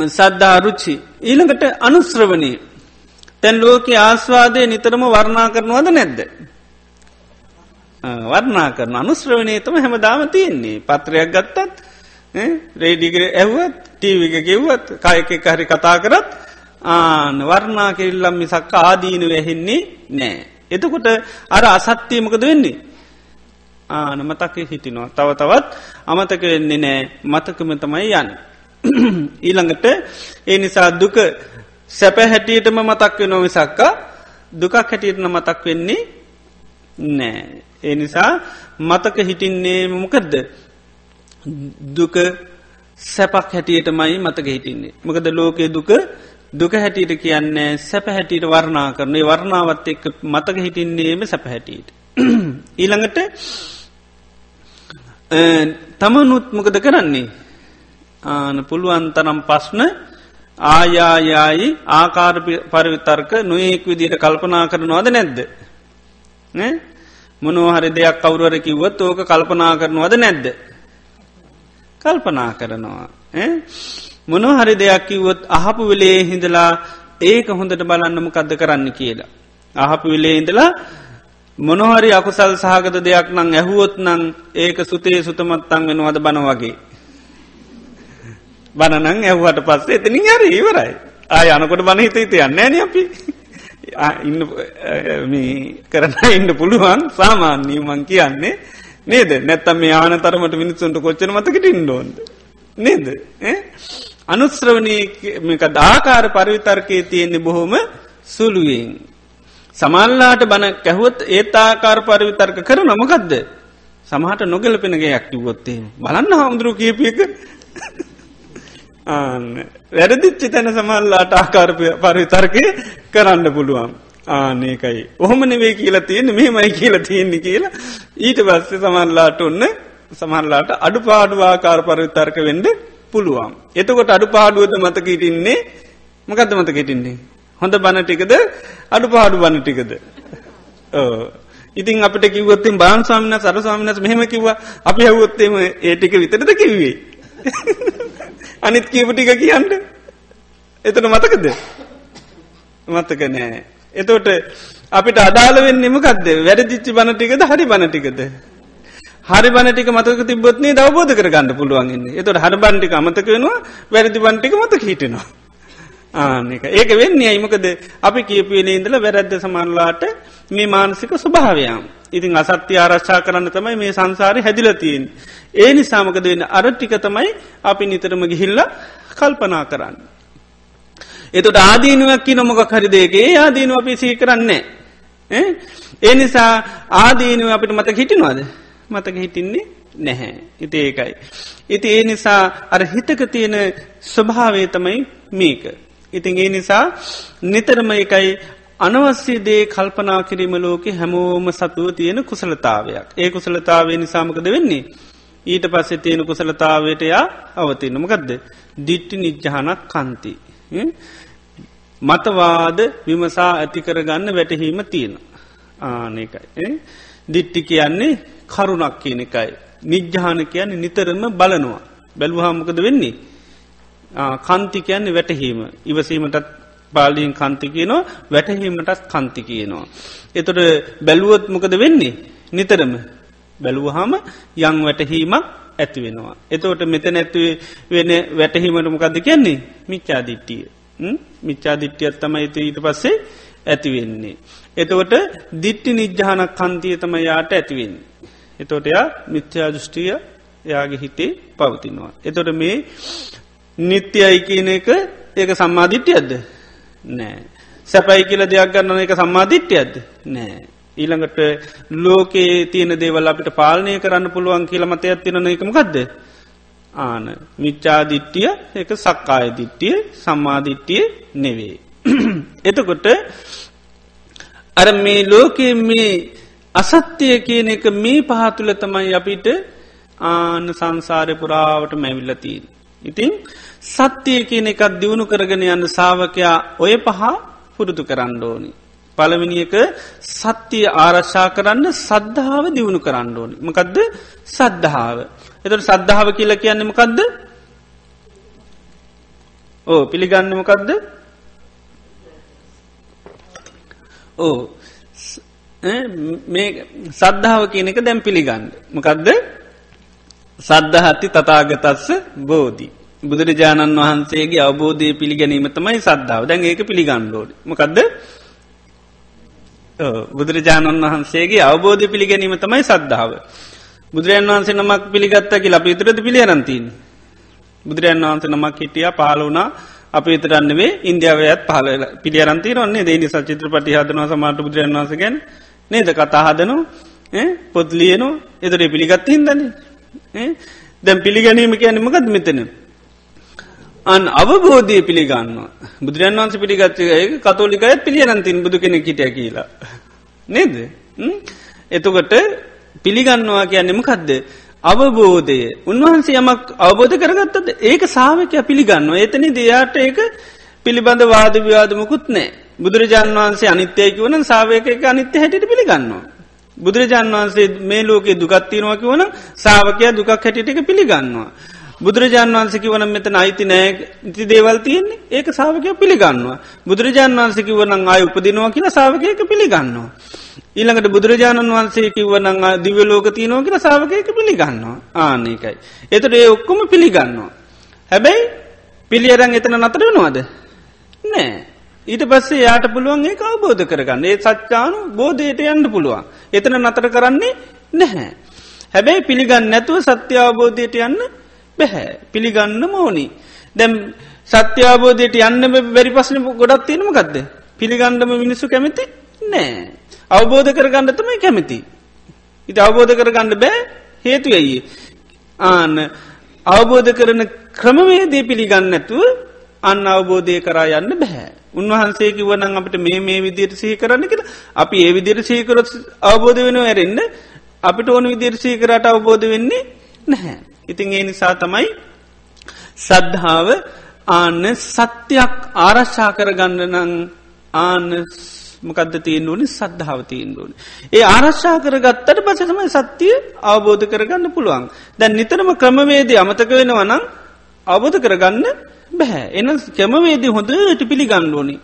සද්ධා රුචි ඊළඟට අනුස්්‍රවනී තැන් ලෝක ආස්වාදය නිතරම වර්ණා කරනවද නැද්ද. වර්ණා කරන අනුස්්‍රවනය තම හැම දාම තියෙන්නේ පත්‍රයක් ගත්තත් රේඩිගර ඇව්වත් ටීවික ගෙව්වත් කයක හරි කතා කරත් ආන වර්ණා කෙල්ලම් මිසක් ආදීන වැහෙන්නේ නෑ. එතකොට අර අසත්‍යයමකද වෙන්නේ. ආන මතක හිටිනවා තව තවත් අමතක වෙන්නේ නෑ මතකම තමයි යන්න. [CLEARS THROAT] ඊළඟට ඒ නිසා දුක සැප හැටියටම මතක් වෙන මිසක්කා දුකක් හැටියටන මතක් වෙන්නේ නෑ. ඒ නිසා මතක හිටින්නේ මොකදද දුක සැපක් හැටියටමයි මතක හිටින්නේ. මොකද ලෝකයේ දුක දුක හැටියට කියන්නේ සැප හැටියට වර්ණා කරනේ වර්ණාවත් එක්ක මතක හිටින්නේම සැප හැටියට. [CLEARS THROAT] ඊළඟට තමනුත් මොකද කරන්නේ. ආන පුළුවන් තරම් පස්්න ආයායායි ආකාර පරිවිතර්ක නොයෙක් විදියට කල්පනා කරනවාද නැද්ද. මොනෝහරි දෙයක් කවුරුවර කිව්වත් ඕක කල්පනා කරනවද නැද්ද. කල්පනා කරනවා. මොනොහරි දෙයක් කිව්වොත් අහපු වෙලේ හිඳලා ඒක හොඳට බලන්නම කද්ද කරන්න කියලා. අහපු වෙලේ ඉඳලා මොනොහරි අකුසල් සහගත දෙයක් නං ඇහුවොත් නං ඒක සුතේ සුතමත්තං වෙනවද බන වගේ. බනනං ඇහුවට පස්සේ එතනින් හරි ඉවරයි. ආය අනකොට බන හිත හිත යන්න න අපි. [LAUGHS] ඉන්න කරන ඉන්න පුළුවන් සාමාන්‍යී මං කියන්නේ නේද නැත්තම් මේ ආන තරමට මිනිස්සුන්ට කොච්චන මතකට ඉන්ඩෝන්ද නේද අනුස්්‍රවනීක දාකාර පරිවිතර්කයේ තියෙන්නේ බොහොම සුළුවෙන් සමල්ලාට බන කැහුවත් ඒත් ආකාර පරිවිතර්ක කර නොමකක්ද සමහට නොගලපෙනගේ යක්ටිවොත්තේ බලන්න හාමුදුරුව කියපියක වැරදිච්චි තැන සමල්ලාට ආකාර පරිතර්කය කරන්න පුළුවන්. ආනකයි ඔහොම නෙවේ කියලා තියෙන මෙමයි කියලා තියෙන්නේ කියලා. ඊට පස්සේ සමල්ලාට ඔන්න සමල්ලාට අඩු පාඩුවාකාර පරිවිතර්ක වෙන්ඩ පුළුවන්. එතකොට අඩු පාඩුවද මතකීටින්නේ මකද මතකෙටින්නේ. හොඳ බණටිකද අඩු පාඩු බණටිකද. ඉතින් අපට කිවොත්තින් බාන් සාමින සර සාමිනස් මෙහෙම කිව්ව. අපි හැවොත්තේම ඒටික විතරද කිව්වේ. අනිත් කියපු ටික කියන්න. එතන මතකද? මත්තක නෑ. එතෝට අපිට අදාළවෙන් නිමකක්ද වැඩදිච්චි බණටිකද හරි බණටිකද හරි බණටික මතක තිබොත්නේ දවබෝධ කර ගන්න පුළුවන්ගන්නේ එතොට හර බන්ටික අමතක වෙනවා වැරදි බන්ටික මත හිටෙනවා. ආනක ඒක වෙන්නේ අයිමකද අපි කියපුේන ඉඳල වැරැද්ද සමන්ලාට මේ මානසික ස්වභාවයම් ඉතින් අසත්‍ය ආරශ්ා කරන්න තමයි මේ සංසාරය හැදිලතියෙන් ඒ නිසාමකද වෙන්න අර ටික තමයි අපි නිතරම ගිහිල්ල කල්පනා කරන්න. එතුට ආදීනුවක් කි නොමොක හරිදේගේ ආදීනුව අපි සී කරන්නේ. ඒ නිසා ආදීනුව අපිට මත හිටිනවාද මතක හිටින්නේ නැහැ. ඉති ඒකයි. ඉති ඒ නිසා අර හිතක තියෙන ස්වභාවේ තමයි මේක. ඉතින් ඒ නිසා නිතරම එකයි අනවස්්‍ය දේ කල්පනා කිරීම ලෝක හැමෝම සතුව තියෙන කුසලතාවයක්. ඒ කුසලතාවේ නිසාමකද වෙන්නේ. ඊට පස්සේ තියෙන කුසලතාවයට යා අවතිනමකදද. දිට්ටි නිජ්ජහනක් කන්ති. මතවාද විමසා ඇතිකරගන්න වැටහීම තියෙන. ආනකයි. දිට්ටි කියන්නේ කරුණක් කියන එකයි. නිජ්්‍යාන කියන්නේ නිතරම බලනවා. බැලුහාමකද වෙන්නේ. කන්ති කියන්නේ වැටහීම. ඉවසීමටත් පාලියෙන් කන්ති කියනවා වැටහීමටත් කන්ති කියනවා. එතොට බැලුවොත් මොකද වෙන්නේ. නිතරම බැලුවහම යං වැටහීමක් ඇති වෙනවා. එතෝට මෙත නැත්තුවේ වෙන වැටහීමට මොකක්ද කියන්නේ මිච්චාදිට්ටිය. මිච්චාදිට්ටියත් තම ඇති ඊට පස්සේ ඇතිවෙන්නේ. එතකොට දිට්ටි නිජ්්‍යානක් කන්තිය තම යාට ඇතිවෙන්න. එතෝට එයා මිත්‍යා දෘෂ්ටිය එයාගේ හිතේ පවතිනවා. එතොට මේ නිත්‍යයි කියන එක ඒක සම්මාධිට්්‍යයක්ද නෑ. සැපයි කියල දෙයක් ගන්න එක සම්මාධිට්්‍යයක්ද නෑ. ඊළඟට ලෝකයේ තියෙන දේවල් අපිට පාලනය කරන්න පුළුවන් කියලමත ඇත්තින එකමකක්ද ආන මිච්චාදිට්ටිය එක සක්කාය දිට්ටිය සම්මාධිට්ටිය නෙවේ. [CLEARS THROAT] එතකොට අර මේ ලෝකයේ මේ අසත්‍යය කියන එක මේ පහතුල තමයි අපිට ආන සංසාරය පුරාවට මැවිල්ලතිී. ඉතිං සත්‍යය කියන එකක් දියුණු කරගෙන යන්න සාාවකයා ඔය පහ පුරුදු කරන්න ඕනි. පළමිනිියක සත්‍යය ආරශ්ා කරන්න සද්ධාව දියුණු කරන්න ඕනි. මකදද සද්ධාව. එතට සද්ධාව කියල කියන්නමකක්ද ඕ පිළිගන්නමකක්ද ඕ මේ සද්ධාව කියන එක දැම් පිළිගන්න. මකදද සද්ධහත්ති තතාගතස්ස බෝධී. බුදුරජාණන් වහන්සේගේ අවබෝධය පිළිගැනීම තමයි සද්ධාව දැන් ඒක පිළිගන්නඩෝඩ මකක්ද බුදුරජාණන් වහන්සේගේ අවබෝධය පිළිගැනීම තමයි සද්ධාව. බුදුරජන් වහන්සේ නමක් පිළිගත්තකි අප ඉතරද පිළියරන්තින්. බුදුරජන් වහන්සේ නමක් හිටිය පාලුනා අප ඉතරන්නවේ ඉන්දියාවයත් පහල පිළියරන්ති රන්නේ දේනි සචිත්‍ර පටි හදනවා සමාට බුදුරජන් වහන්සගෙන් නේද? කතා හදනු පොත් ලියනු. එතර පිළිගත් හින්දන්නේ දැම් පිළිගැනීම කියන මකත් මෙතන. අන් අවබෝධය පිළිගන්නවා බුදුරන් වන්ස පිළිගත්තය කතෝලිකයත් පිළියනන්තින් බුදු කෙනෙ කිටය කියලා. නේද එතකොට පිළිගන්නවා කියන්නෙම කදද. අවබෝධය උන්වහන්සේ යමක් අවබෝධ කරගත්තද ඒක සාාවකය පිළිගන්න එතන දෙයාට ඒක පිළිබඳ වාද විවාදමකුත් නෑ බුදුරජාන් වහන්සේ අනිත්‍යයකි වන සාාවයක අනිත්‍ය හැට පිළිගන්නවා. බුදුරජාන් වහන්සේ මේ ලෝකේ දුගත්තිනවාකි වන සාාවකය දුකක් හැටිට පිළිගන්නවා. බුදුරජාන් වන්සකි වන මෙතන අයිති නෑ ඉති දේවල් තියෙන්නේ ඒක සාාවකය පිළිගන්නවා. බුදුරජාන් වන්සකි වනං ආය උපදිනවා කියලා සාාවකයක පිළිගන්නවා. ඊළඟට බුදුරජාණන් වහන්සේ කිව්වනං දිව ලෝක තියනෝ කියලා සාාවකයක පිළිගන්නවා ආනකයි. එතට ඒ ඔක්කොම පිළිගන්නවා. හැබැයි පිළියරං එතන නතර වෙනවාද. නෑ. ඊට පස්සේ යාට පුළුවන් ඒ අවබෝධ කරගන්න ඒ සච්චානු බෝධයට යන්න පුළුවන්. එතන නතර කරන්නේ නැහැ. හැබැයි පිළිගන්න නැතුව සත්‍ය අවබෝධයට යන්න බැහැ පිළිගන්න මෝනි. දැම් සත්‍යාබෝධයට යන්න වැරි පස්සන ගොඩත් තියෙනම ගදද. පිළිගන්නම මිනිස්සු කැමති නෑ. අවබෝධ කරගන්න තමයි කැමති. ඉති අවබෝධ කරගන්න බෑ හේතු ඇයි. ආන්න අවබෝධ කරන ක්‍රමවේදේ පිළිගන්නඇතුව අන්න අවබෝධය කරා යන්න බැහැ. උන්වහන්සේ කිවනං අපට මේ මේ විදියට සහි කරන්න කියලා අපි ඒ විදිර සීකරොත් අවබෝධ වෙන ඇරෙන්න්න අපිට ඕන විදිර සීකරට අවබෝධ වෙන්නේ නැහැ. ඉතින් ඒ නිසා තමයි සද්ධාව ආන්න සත්‍යයක් ආරශ්ා කරගන්න නං ආන්න මකද තියෙන් ඕනි සද්ධාව තියෙන් ඕන. ඒ ආරශ්ා කර ගත්තට පසතමයි සත්‍යය අවබෝධ කරගන්න පුළුවන්. දැන් නිතරම ක්‍රමවේද අමතක වෙනවනම් අවබෝධ කරගන්න බැහැ එන කැමවේදී හොඳට පිළිගන්න ඕනි.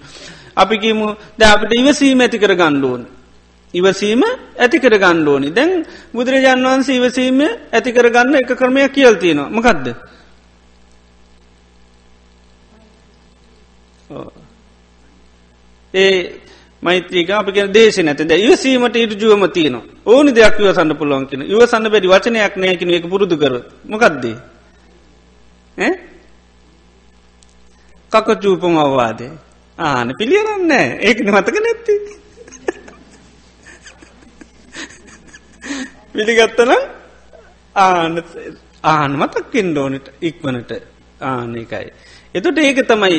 අපි කියමු ද අපට ඉවසීම ඇති කර ගණ්ඩුවන්. ඉවසීම ඇති කර ගණ්ඩෝනි දැන් බුදුරජාන් වහන්සේ ඉවසීම ඇති කරගන්න එක ක්‍රමයක් කියල් තියෙනවා. මකදද. ඒ මෛත්‍රික අපි දේශ නැතද ඉවසීමට ඉරජුවම තියන ඕනි දෙයක් වසන්න පුළුවන් කියෙන ඉවසන්න බැරි වචනයක් නෑකින එක පුරුදු කර. මොකක්දේ කකචූපම අවවාදේ. ආන පිළියරන්න ඒකන මතක නැත්ති. පිළිගත්තන ආන ආන මතක්කින් ඩෝනට ඉක්වනට ආන එකයි. එතොට ඒක තමයි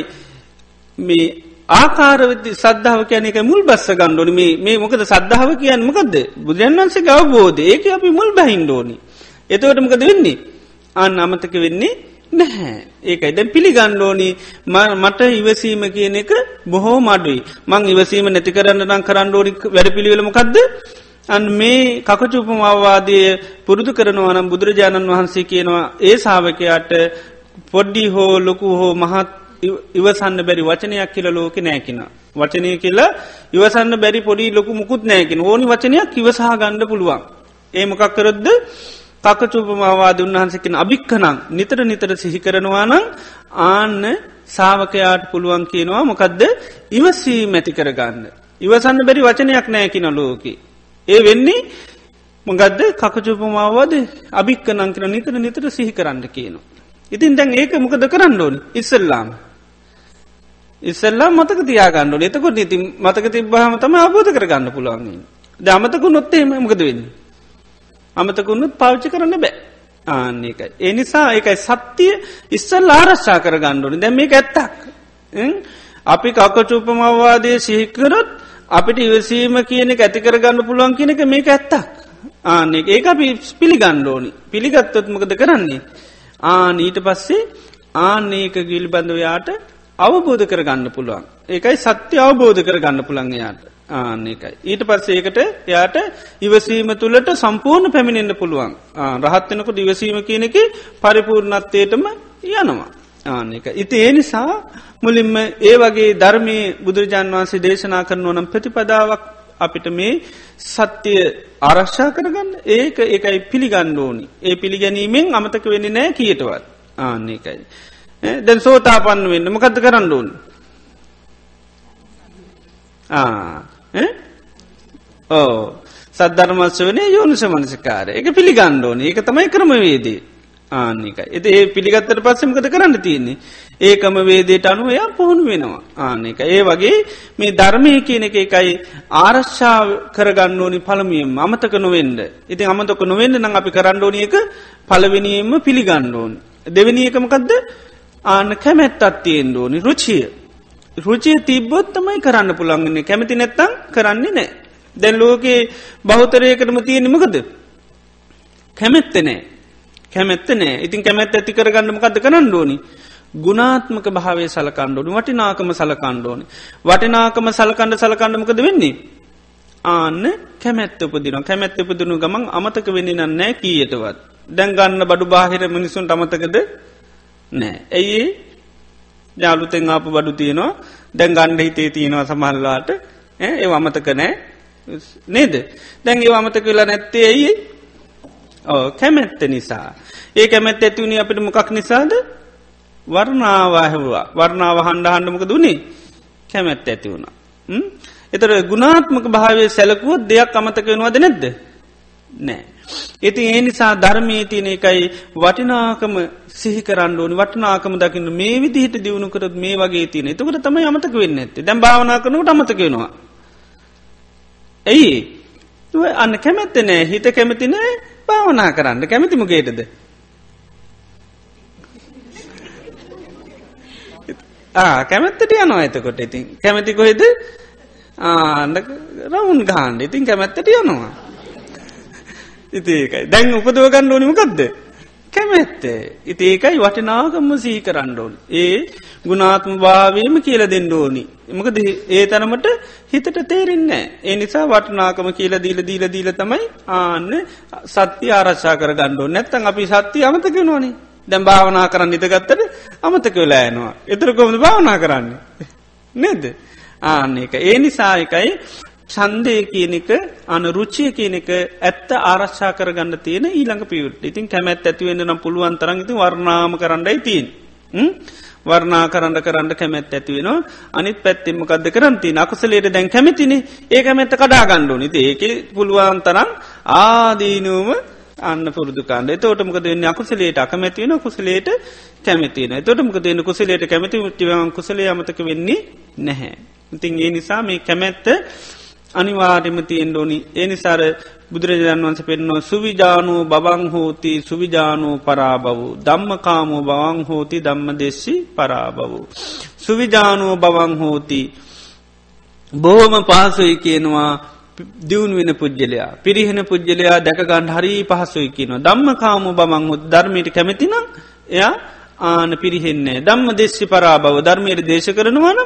මේ ආකාරවිදි සද්ධාව කියන එක මුල් බස්ස ගණ්ඩෝනි මේ මොකද සද්ධාව කියන්න? මොකක්ද බුදුරන් වන්සේ අවබෝධ ඒක අපි මුල් බහින්ඩෝනි. එතවට මොකද වෙන්නේ? අන්න අමතක වෙන්නේ නැහැ. ඒකයි. දැ පිළිගණ්ඩෝනි මට ඉවසීම කියන එක බොහෝ මඩුයි මං ඉවසීම නැති කරන්න නම් කරන්නඩෝනි වැඩ පිළිවෙලමකක්ද අන් මේ කකචුපමවාදය පුරුදු කරනවනම් බුදුරජාණන් වහන්සේ කියනවා ඒ සාාවකයාට පොඩ්ඩි හෝ ලොකු හෝ මහත් ඉවසන්න බැරි වචනයක් කියල ලෝක නෑකින. වචනය කියලා ඉවසන්න බැරි පොඩි ලොකු මුකුත් නෑකින ඕනි වචනයක් ඉවසහ ගණ්ඩ පුළුවන්. ඒ මොකක් කරොද්ද කකචූපමවාද උන්වහන්සකින අභික්කනං නිතර නිතර සිහි කරනවා නම් ආන්න සාාවකයාට පුළුවන් කියනවා මොකදද ඉවසී මැති කරගන්න. ඉවසන්න බැරි වචනයක් නෑකින ලෝක. ඒ වෙන්නේ මොගදද කකචූපමාවාද අභික්කනං කර නිතර නිතර සිහි කරන්න කියනවා. ඉතින් දැන් ඒක මොකද කරන්න ඕනි ඉස්සල්ලාම. ඉස්සල්ලා මතක තියාගන්න එතකොට ඉතින් මතක තිබ්බහම තම අබෝධ කරගන්න පුළුවන්. ද අමතකු නොත්තේම මොකද වෙන්නේ. අමතකුන්නුත් පාවිච්චි කරන්න බෑ ආන්නේකයි. එනිසා ඒකයි සත්‍යය ඉස්සල් ආරශ්ා කර ගණ්ඩුවන දැම මේ ඇත්තක්. අපි කකචූපමවාදය සිහිකරොත් අපිට ඉවසීම කියන ඇති කරගන්න පුළුවන් කියනක මේක ඇත්තක්. ආනෙ ඒක අපි පිළි ගණ්ඩෝනි පිළිගත්තොත් මොකද කරන්නේ. ආන ඊට පස්සේ ආන්නේක ගිල් බඳවයාට අවබෝධ කරගන්න පුළුවන්. ඒකයි සත්‍ය අවබෝධ කරගන්න පුළන්ගයාට. ආන්න එකයි. ඊට පස්සේකට එයාට ඉවසීම තුළට සම්පූර්ණ පැමිණෙන්න්න පුළුවන් රහත්වෙනක දිවසීම කියනෙක පරිපූර්ණත්වයටම යනවා. ආන්න එක. ඉති ඒ නිසා මුලින්ම ඒ වගේ ධර්මය බුදුරජාන් වන්සේ දේශනා කරන ඕනම් ප්‍රතිපදාවක් අපිට මේ සත්‍යය ආරක්ෂා කරගන්න ඒක එකයි පිළිගන්න ඕනි. ඒ පිළිගැනීමෙන් අමතක වෙන්න නෑ කියටවත් ආන්න එකයි. දැන් සෝතාපන්න වෙන්න මොකද කරන්න ඕන්. ආ ඕ සද්ධර්මස්ස වනේ යෝනිස මනසිකාර එක පිළිගණ්ඩෝන ඒක තමයි ක්‍රමවේදී ආනික එති ඒ පිළිගත්තට පස්සමකත කරන්න තියන්නේ? ඒකම වේදේට අනුවයා පුහුණු වෙනවා. ආනක ඒ වගේ මේ ධර්මය කියන එක එකයි ආරශ්ා කරගන්න ඕනි පළමියම් අමතක නොවෙන්ඩ ඉතින් අමතක නොවෙන්න නම් අපි කරණ්ඩෝනි එක පලවෙනියෙන්ම පිළිගණ්ඩෝන් දෙවැනි එකමකක්ද ආන කැමැත්තත් තියෙන් ඕනි. රුචිය. රුචිය තිබ්බොත් තමයි කරන්න පුළන්ගන්නේ කැමති නැත්තං කරන්නේ නෑ. දැන් ලෝකයේ බෞතරයකටම තියෙන මොකද. කැමැත්ත නෑ කැමැත්ත නෑ ඉතින් කැමැත් ඇති කරගන්නමකද කරන්න ඕනි. ගුණාත්මක භාවය සලකණ්ඩෝනි වටිනාකම සලකණ්ඩෝනි. වටිනාකම සලකණ්ඩ සලකණ්ඩමකද වෙන්නේ. ආන්න කැමැත්ත උපදින කැමැත්ත උපදනු ගමන් අමතක වෙන්නේ නෑ කීයටවත්. දැන් ගන්න බඩු බාහිර මිනිසුන් අමතකද නෑ. ඇයි ජාලුතෙන් ආපු බඩු තියෙනවා දැන් ගණ්ඩ හිතේ තියෙනවා සමහල්ලාට ඒ අමතක නෑ නේද දැන් ඒ අමතක වෙලා නැත්තේ ඇයි ඕ කැමැත්ත නිසා. ඒ කැමැත් ඇතිවුණේ අපිට මොකක් නිසාද? වර්ණාවාහැවා වර්ණාව හන්ඩ හන්ඩමක දුනේ කැමැත්ත ඇති වුණා. එතර ගුණාත්මක භාවය සැලකුවත් දෙයක් අමතක වෙනවාද නැද්ද? නෑ. ඉති ඒ නිසා ධර්මී තියන එකයි වටිනාකම සිහි කරන්න ඕනි. වටනාකම දකින්න මේ විදිහට දියුණු කරත් මේ වගේ තියෙන. එතකට තම අමතක වෙන්න ඇති දැම් භාවනා කරනට අමතකෙනවා. ඇයි අන්න කැමැත්ත නෑ. හිත කැමති නෑ. භාවනා කරන්න කැමතිමගේටද. කැමැත්තට යනවා ඇතකොට ඉතින්. කැමැති කොහෙද? ආන්න රවුන් ගාන්ඩ ඉතින් කැමැත්තට යනවා. ඉතිඒකයි දැන් උපදව ගන්න ඕනිමකක්ද කැමැත්තේ. ඉති ඒකයි වටිනාගම්ම සී කරන්නඩෝන් ඒ ගුණාත්ම භාවයම කියල දෙන්න ඕනි. එමකද ඒ තරමට හිතට තේරෙන්නේ ඒ නිසා වටනාකම කියල දීල දීල දීල තමයි ආන්න සත්‍ය ආරශ්ා කර ගණ්ඩෝ නැත්තන් අපි සත්‍යය අමතක නොනි දැම් භාවනා කරන්න ඉතගත්තට අමතක වෙලායනවා එතර කොමද භාවනා කරන්නේ? නේද? ආන්න එක. ඒ නිසායකයි චන්දය කියන එක අන රුචිය කියන එක ඇත්ත ආරශ්ා කරගන්න තියෙන ඊළඟ පියුට ඉතින් කැමැත් ඇතිවෙන්න නම් පුළුවන් තරන්ගති වර්ණාම කරන්නයි තිීන් වර්ණා කරන්න කරන්න කැමැත් ඇතිවෙනවා අනිත් පැත්තෙමකක්ද කරන්ති අකුසලේට දැන් කැමතිනේ. ඒ කැමැත්ත කඩා ගණ්ඩුව නිති ඒක පුළුවන් තරම් ආදීනුවම අන්න පුරදුකාන්ද තෝටමක දෙන්න අකුසලේට අකමැතිවෙන කුසලේට කැමතින තොටමක දෙන්න කුසලේට කැමති මුට්ටිවන් කුසලේ අමතක වෙන්නේ නැහැ. ඉතින් ඒ නිසා මේ කැමැත්ත අනිවාර්යම තියෙන් ඕනි. ඒ නිසාර බුදුරජාණන් වන්ස පෙන්නවා සුවිජානූ බවං හෝති සුවිජානූ පරාබවූ ධම්මකාමෝ බවං හෝති ධම්ම දෙෙස්සි පරාබවූ. සුවිජානූ බවං හෝති. බොහොම පහසුයි කියනවා දියුණු වෙන පුද්ගලයා පිරිහෙන පුද්ගලයා දැකගන්න හරි පහසුයි කියනවා. ධම්ම කාමු බමං හොත් ධර්මයට කැමතිනම් එයා ආන පිරිහෙන්නේ ධම්ම දෙෙස්සි පරාබව ධර්මයට දේශ කරනවන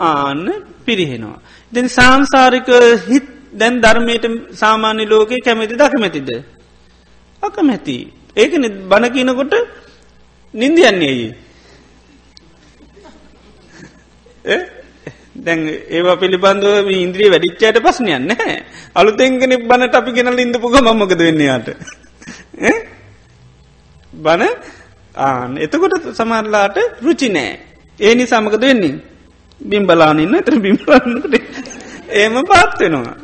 ආන්න පිරිහෙනවා. දෙන සංසාරික හිත් දැන් ධර්මයට සාමාන්‍ය ලෝකයේ කැමැති දකමැතිද. අකමැති. ඒකන බණකිනකොට නින්දියන්නේයි. දැන් ඒවා පිළිබඳව ඉන්ද්‍රිය වැඩිච්චයට පස්සනයන්න අලුතෙංගෙන බණට අපි ගෙනල ඉඳපුග මමකද වෙන්නයාට. බණ ආන එතකොට සමරලාට රුචි නෑ. ඒ නිසාමකද වෙන්නේ. බිම්බලානන්න එතර බිම්බලන්නට ඒම පාත්වෙනවා.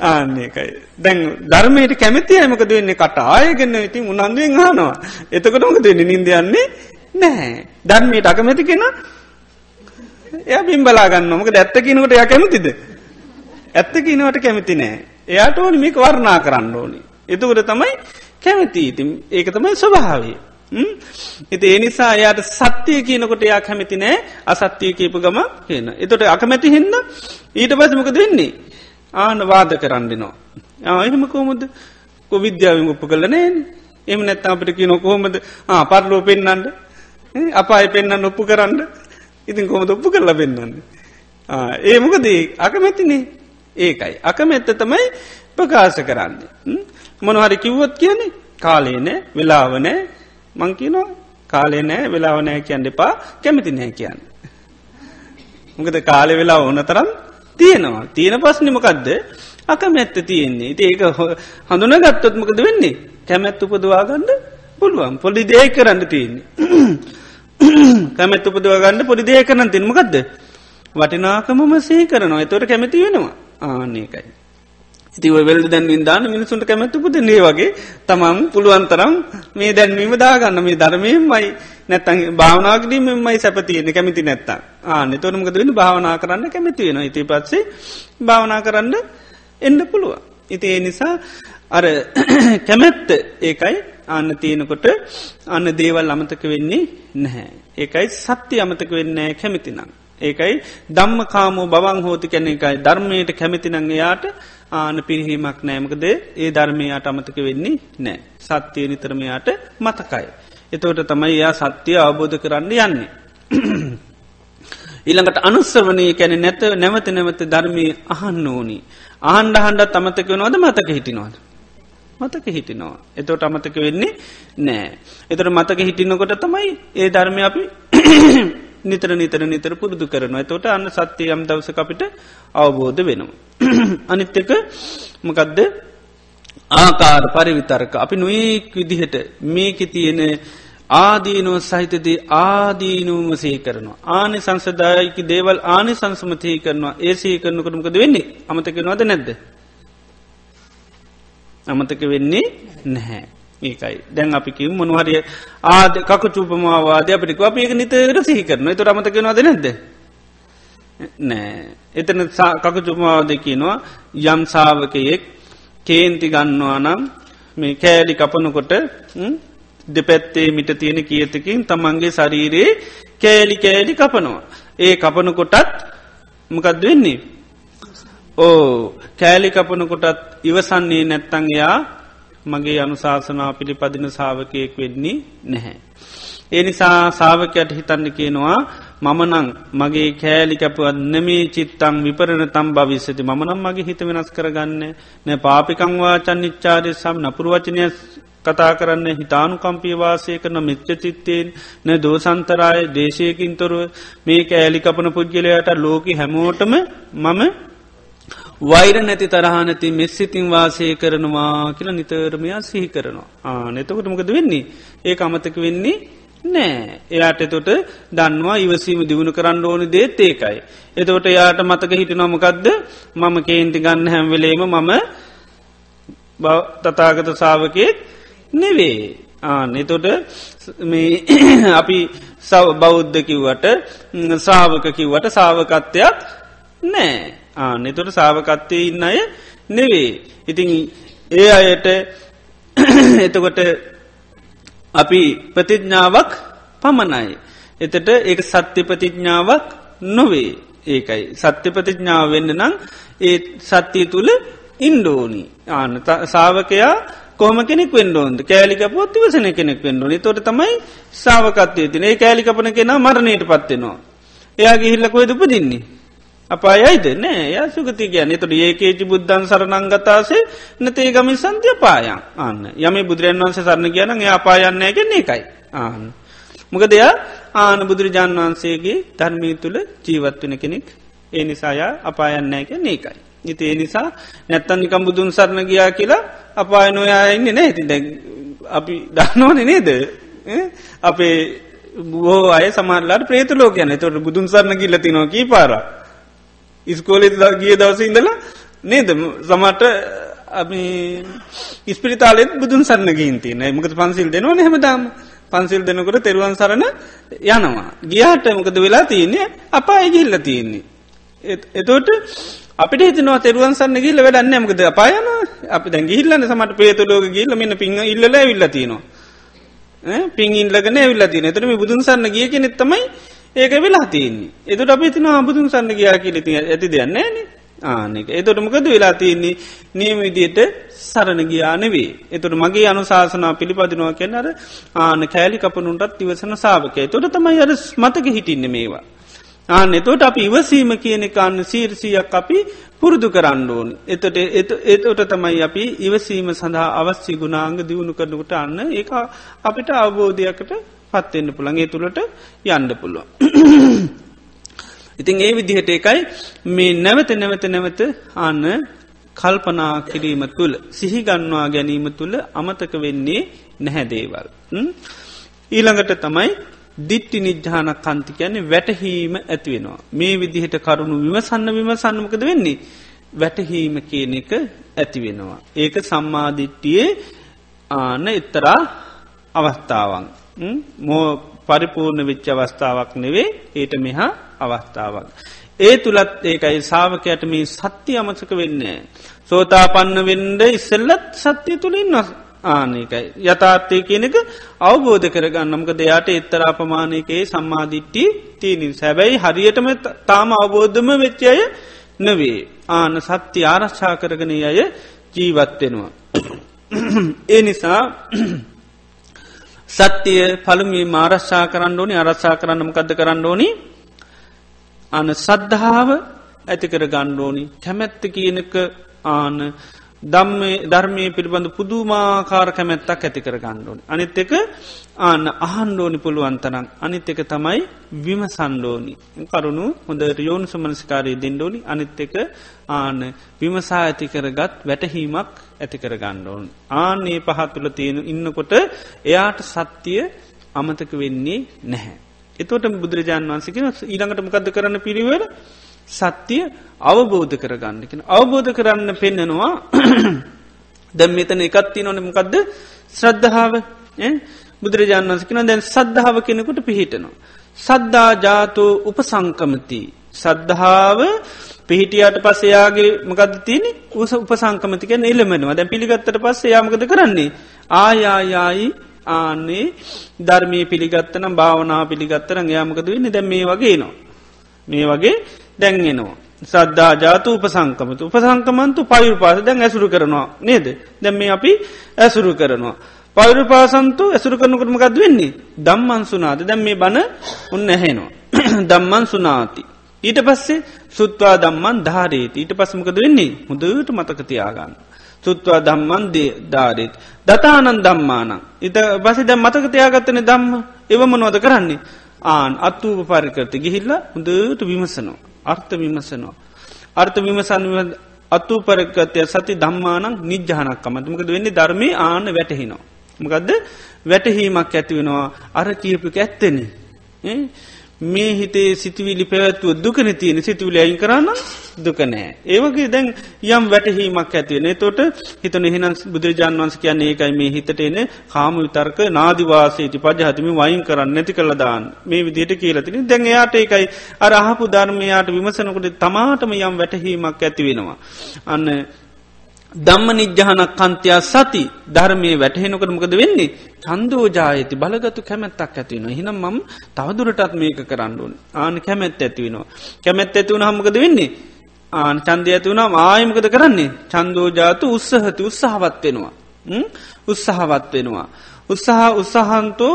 ආන්නේකයි. දැන් ධර්මයට කැමති අයමකද වෙන්නේ කට ආයගන්න ඉතින් උනන්දුවෙන් හනවා. එතකොට මොක දෙන්න නින්දයන්නේ නැහැ. ධර්මයට අකමැති කෙන එය බිම්බලාගන්න මොක ඇත්ත කිනකට ය කැමතිද. ඇත්ත කිනවට කැමති නෑ. එයාට ඕනි මේක වර්ණා කරන්න ඕනි. එතකට තමයි කැමති ඉතින් ඒක තමයි ස්වභාවේ. එති එනිසා එයාට සත්‍යය කියනකොට එයා කැමති නෑ අසත්‍යය කියපු ගම කියන. එතොට අකමැති හින්න ඊට පසමක දෙන්නේ. ආන වාද කරන්නනවා. ආයහම කෝමුද කො විද්‍යාවෙන් උප කලනෑ එම නැත්ත අපට කිය නොකොහොමද පරලෝ පෙන්න්නන්ට අපාය පෙන්න්න ඔප්පු කරන්න ඉතින් කොමද ඔප්පු කරලා පෙන්න්න. ඒ මොකදී අකමැතිනේ ඒකයි. අකමැත්ත තමයි ප්‍රකාශ කරන්න. මොනහරි කිව්වොත් කියන්නේ කාලේනෑ වෙලාවනෑ මංකිනෝ කාලේ නෑ වෙලාව නෑ කියන්න එපා කැමති නෑ කියන්න. මොකද කාලෙ වෙලා ඕන තරම් තියෙනවා. තියෙන පස්්නිමකක්ද අකමැත්ත තියෙන්නේ. ඉති ඒක හඳුන ගත්තොත්මකද වෙන්නේ? කැමැත් උපදවාගන්න පුළුවන්. පොඩි දේ කරන්න තියෙන්නේ. [COUGHS] කැමැත් උපදවාගන්න පොඩි දේ කරන්න තින්මකක්ද වටිනාකමම සේ කරනවා. එතොට කැමති වෙනවා. ආන්නේකයි. ඉතිව වෙල් දැන්වින් දාන මිනිසුන්ට කැමැතුපුද නේ වගේ තමම් පුළුවන්තරම් මේ දැන්වීම දාගන්න. මේ ධර්මයමයි නැත්තන් භාවනාගදීමයි සැපතියන කැමති නැත්තා ආන තොරමකද වෙන භාවනා කරන්න කැමති වෙන ඉති පත්සේ භාවනා කරන්න එන්න පුළුව. ඉති ඒ නිසා අර [CLEARS THROAT] කැමැත්ත ඒකයි. අන්න තියෙනකොට අන්න දේවල් අමතක වෙන්නේ නැහැ. ඒකයි සත්‍ය අමතක වෙන්නේ කැමතිනම්. ඒකයි දම්ම කාමෝ බවන් හෝති කැන එකයි ධර්මයට කැමතිනං යාට ආන පිරිහීමක් නෑමකද ඒ ධර්මයට අමතක වෙන්නේ නෑ. සත්‍යය නිතරමයාට මතකයි. එතවට තමයි එයා සත්‍යය අවබෝධ කරන්න යන්නේ. ඊළඟට අනුස්සවනය කැන නැත නැවත නැවත ධර්මය අහන්න ඕනි. ආහන්ඩ හන්ඩත් අමතක වනවද මතක හිටිනවාද. මතක හිටිනවා. එතවට අමතක වෙන්නේ නෑ. එතට මතක හිටිනකොට තමයි ඒ ධර්මය අපි නිතර නිතර නිතර පුරුදු කරනවා තොට අන්න සත්‍යය යම් දවස අපිට අවබෝධ වෙනවා. [CLEARS THROAT] අනිත්තක මොකදද ආකාර පරිවිතරක අපි නොඒක් විදිහට මේක තියෙන ආදීනුව සහිතදී ආදීනුවම සහි කරනවා. ආනි සංසදායකි දේවල් ආනි සංසමතහි කරනවා ඒ සහි කරනකටමකද වෙන්නේ අමතකෙනවාද නැද්ද. අමතක වෙන්නේ නැහැ. ඒකයි. දැන් අපි කිව් මොනහරිය ආද කකු චූපමවාද අපිටික අප ඒක නිතර සිහි කරන එතු අමතකෙනවාද නැද්ද? නෑ. එතන කකු චුපමාවද කියනවා යම් සාාවකයෙක් කේන්ති ගන්නවා නම් මේ කෑලි කපනකොට දෙපැත්තේ මිට තියෙන කියතකින් තමන්ගේ ශරීරයේ කෑලි කෑලි කපනවා. ඒ කපනු කොටත් මොකද වෙන්නේ. ඕ කෑලි කපනු කොටත් ඉවසන්නේ නැත්තං එයා මගේ අනුශාසනා පිළිපදින සාාවකයෙක් වෙන්නේ නැහැ. ඒ නිසා සාාවකයට හිතන්න කියනවා මමනං මගේ කෑලි කැපුවත් නෙමේ චිත්තං විපරණ තම් භවිස්සති මනම් මගේ හිත වෙනස් කරගන්න නෑ පාපිකංවා චන්නිච්චාරය සම් නපුරුවචනය කතා කරන්න හිතානු කම්පියවාසය කරන මිච්ච චිත්තයෙන් න දෝසන්තරාය දේශයකින් තොරුව මේ කෑලි කපන පුද්ගලයට ලෝක හැමෝටම මම වෛර නැති තරහනැති මෙස්සිතින් වාසය කරනවා කියලා නිතරමයා සිහි කරනවා. ආ නතකොටමකද වෙන්නේ? ඒ අමතක වෙන්නේ නෑ. එයාට එතොට දන්නවා ඉවසීම දියුණු කරන්න ඕනි දේත් ඒකයි. එතකොට යාට මතක හිට නොමකක්ද මම කේන්ති ගන්න හැම්වෙලේම මම තතාගත සාාවකයෙක් නෙවේ. ආන එතොට මේ [CLEARS THROAT] අපි සව බෞද්ධ කිව්වට සාාවක කිව්වට සාාවකත්වයක් නෑ. ආන එතොට සාාවකත්වය ඉන්න අය නෙවේ ඉතින් ඒ අයට [CLEARS THROAT] එතකොට අපි ප්‍රතිඥ්ඥාවක් පමණයි. එතට ඒ සත්‍ය ප්‍රතිඥ්ඥාවක් නොවේ ඒකයි. සත්‍ය ප්‍රතිඥ්ඥාව වෙන්න නම් ඒ සත්‍යය තුළ ඉන්ඩෝනි ආන සාාවකයා කොම කෙනෙක් වෙන්ඩෝන්ද කෑලික පොත් වසන කෙනෙක් වෙන්ඩෝනි තොට තමයි සාාවකත්වය තින ඒ කෑලිකපන කෙන මරණයට පත්වෙනවා. එයාගේ හිල්ල කොයිද උපදින්නේ. අපායයිද නෑ. ය සුගති කියන්න. තුට ඒකේචි බුද්ධන් සරනංගතාසේ නතේ ගමි සන්තිය පායන් අන්න. යම බුදුරන් වන්සේ සරණ කියන ඒ අපායන්නෑ කෙන්නේ එකයි ආන්න. මොක දෙයා ආන බුදුරජාන් වහන්සේගේ ධර්මී තුළ ජීවත්වන කෙනෙක්. ඒ නිසායා අපායන්නෑ කෙ ඒකයි. ඉති ඒ නිසා නැත්තන් නිකම් බුදුන් සරණ ගියා කියලා අපාය නොයා ඉන්න නෑ. ති අපි දන්නවන නේද? අපේ බෝ අය සමාරලාට ප්‍රේත ලෝක යන තොට බුදුන් සරණ ගිල්ලති නොකී පාරා ඉස්කෝලෙ ගිය දවස ඉඳලා නේද? සමට අපි ඉස්පිරිතාලෙත් බුදුන් සරන්න ගීන්ති නෑ මොකද පන්සිල් දෙනවා හෙමදාම. පන්සිල් දෙනකොට තෙරුවන් සරණ යනවා. ගියාට මොකද වෙලා තියන්නේ? අපා ඇගිල්ල තියෙන්නේ. එතෝට අපිට හිතනවා තෙරුවන් සන්න ගිල්ල වැඩන්න මකද අපායන අපි දැ ගිල්ලන්න සමට පේතුලෝක ගිල්ල මෙන්න පිංහ ඉල්ල විල්ල තිනවා. පින් ඉල්ලගෙන විල්ල තින එතරම බුදුන් සන්න ගිය කෙනෙත්තමයි ඒක වෙලා තියන්නේ. එතුට අපි තින අබුදුන් සන්න ගයා කියලති ඇති දෙයන්නේ න. ආනෙක එතොට මොකද වෙලා තියන්නේ? නියම විදියට සරණ ගියානෙවේ එතුට මගේ අනුශාසනා පිළිපදිනවා කෙන්නර ආන කෑලි කපනුන්ටත් ඉවසන සාාවකය තොට තමයි අර මතක හිටින්න මේවා. ආන එතොට අපි ඉවසීම කියන කාන්න සීර්සියක් අපි පුරුදු කරන්න ඕනි. එතට එතොට තමයි අපි ඉවසීම සඳහා අවස්සි ගුණාංග දියුණු කරනකට අන්න ඒ අපිට අවබෝධයකට පත්වෙන්න පුළන්ගේ තුළට යන්න පුළුව. ඉතින් ඒ විදිහට එකයි මේ නැවත නැවත නැවත අන්න කල්පනා කිරීම තුළ සිහිගන්වා ගැනීම තුළ අමතක වෙන්නේ නැහැදේවල්. ඊළඟට තමයි දිට්ටි නිජ්‍යාන කන්ති කියන්නේ වැටහීම ඇතිවෙනවා. මේ විදිහට කරුණු විමසන්න විමසන්නමකද වෙන්නේ. වැටහීම කියන එක ඇතිවෙනවා. ඒක සම්මාධිට්ටියේ ආන එත්තරා අවස්ථාවන්. මෝ පරිපූර්ණ විච්ච අවස්ථාවක් නෙවේ ඒට මෙහා අවස්ථාවක්. ඒ තුළත් ඒකයි සාාවකයට මේ සත්‍ය අමසක වෙන්නේ. සෝතා පන්න වෙන්ඩ ඉස්සල්ලත් සත්‍යය තුළින් නොස් ආනකයි. යථාර්ථය කියනක අවබෝධ කරගන්නමක දෙයාට එත්තර අපමානයකයේ සම්මාධිට්ටි තියනින් සැබැයි හරියටම තාම අවබෝධම වෙච්චය නවේ. ආන සත්‍ය ආරශ්ා කරගන අය ජීවත්වෙනවා. [CLEARS THROAT] ඒ නිසා සත්‍යය පළමි මාරශ්ා කරන්න ඕනි. අරශ්ා කරන්න මකද කරන්න ඕනි? අන සද්ධාව ඇතිකර ගණ්ඩෝනි කැමැත්ත කියනක ආන දම්ම ධර්මය පිළිබඳ පුදුමාකාර කැමැත්තක් ඇති කර ගණ්ඩෝනි. අනිත් එක ආන අහන්ඩෝනි පුළුවන්තනක් අනිත් එක තමයි විම සන්ඩෝනි. කරුණු හොඳට යෝනු සමනස්කාරී දෙන්ඩෝනි අනිත් එක ආන විමසා ඇති කරගත් වැටහීමක් ඇති කර ගණ්ඩෝන්. ආනේ පහත්තුල තියෙන ඉන්නකොට එයාට සත්‍යය අමතක වෙන්නේ නැහැ. එතෝට බුදුරජාන් වන්සිකෙන ඊළඟට මොකද කරන්න පිළිවෙල සත්‍යය අවබෝධ කරගන්නකෙන. අවබෝධ කරන්න පෙන්නනවා [CLEARS THROAT] දැම් මෙතන එකත්ති නොන මොකක්ද ශ්‍රද්ධාව බුදුරජාන් වන්සිකෙන දැන් සද්ධාව කෙනෙකුට පිහිටනවා. සද්ධා ජාතු උපසංකමති. සද්ධාව පිහිටියට පස්ස යාගේ මකද තියන උස උපසංකමතික එල්ලමෙනවා දැ පිළිගත්තට පස්ස යාමකද කරන්නේ ආයායායි ආන්නේ ධර්මී පිළිගත්තනම් භාවනා පිළිගත්තරන යාමකද වෙන්න දැ මේ වගේ නවා. මේ වගේ දැන්ගෙනවා. සද්ධා ජාතු උපසංකමතු උපසංකමන්තු පයුරු පාස දැන් ඇසුරු කරනවා නේද දැම් මේ අපි ඇසුරු කරනවා. පවරු පාසන්තු ඇසුරු කරනකටමකද වෙන්නේ දම්මන් සුනාද දැම් මේ බණ උන්න ඇහෙනවා. [CLEARS THROAT] දම්මන් සුනාති. ඊට පස්සේ සුත්වා දම්මන් ධාරේති ඊට පස්සමකද වෙන්නේ හොඳට මතකතියාගන්න. සුත්වා දම්මන් ධාරේත්. දතානන් දම්මානං. ඉත බසි දැම් මතකතියාගත්තන දම්ම එවමනෝද කරන්නේ. ආන් අත්වූප පරිකරති ගිහිල්ල හොඳට විමසනවා. අර්ථ විමසනවා. අර්ථ විමසන් අත්තු පරකතය සති දම්මානක් නිජ්ජානක්කමටමකද වෙන්නේ ධර්මය ආන වැටහිනවා. මකදද වැටහීමක් ඇතිවෙනවා අර කියපු ඇත්තෙන. මේ හිතේ සිතිවිලි පැවැත්තුව දුකන තියෙන සිතුවිලි අයින් කරන්න දුකනෑ. ඒවගේ දැන් යම් වැටහීමක් ඇතිවෙන තොට හිතන එහෙනම් බුදුරජාන් වන්ස කියන්නේ ඒකයි මේ හිතට එන කාම විතර්ක නාදිවාසේට පජහතම වයින් කරන්න නැති කළදාන්න මේ විදියට කියලතින දැන් එයාට ඒකයි අර අහපු ධර්මයාට විමසනකොට තමාටම යම් වැටහීමක් ඇතිවෙනවා. අන්න දම්ම නිජ්්‍යානක් කන්තයා සති ධර්මය වැටහෙනකට මොකද වෙන්නේ? චන්දෝජායති බලගතු කැමැත්තක් ඇතිවෙන හිනම් මම තවදුරටත් මේක කරන්නුවන් ආන කැමැත් ඇතිවෙනවා කැමැත් ඇතිවුණ හමකද වෙන්නේ? ආන චන්දය ඇතිවුණම් ආයමකද කරන්නේ? චන්දෝජාතු උත්සහති උත්සාහවත් වෙනවා. උත්සාහවත් වෙනවා. උත්සාහ උත්සහන්තෝ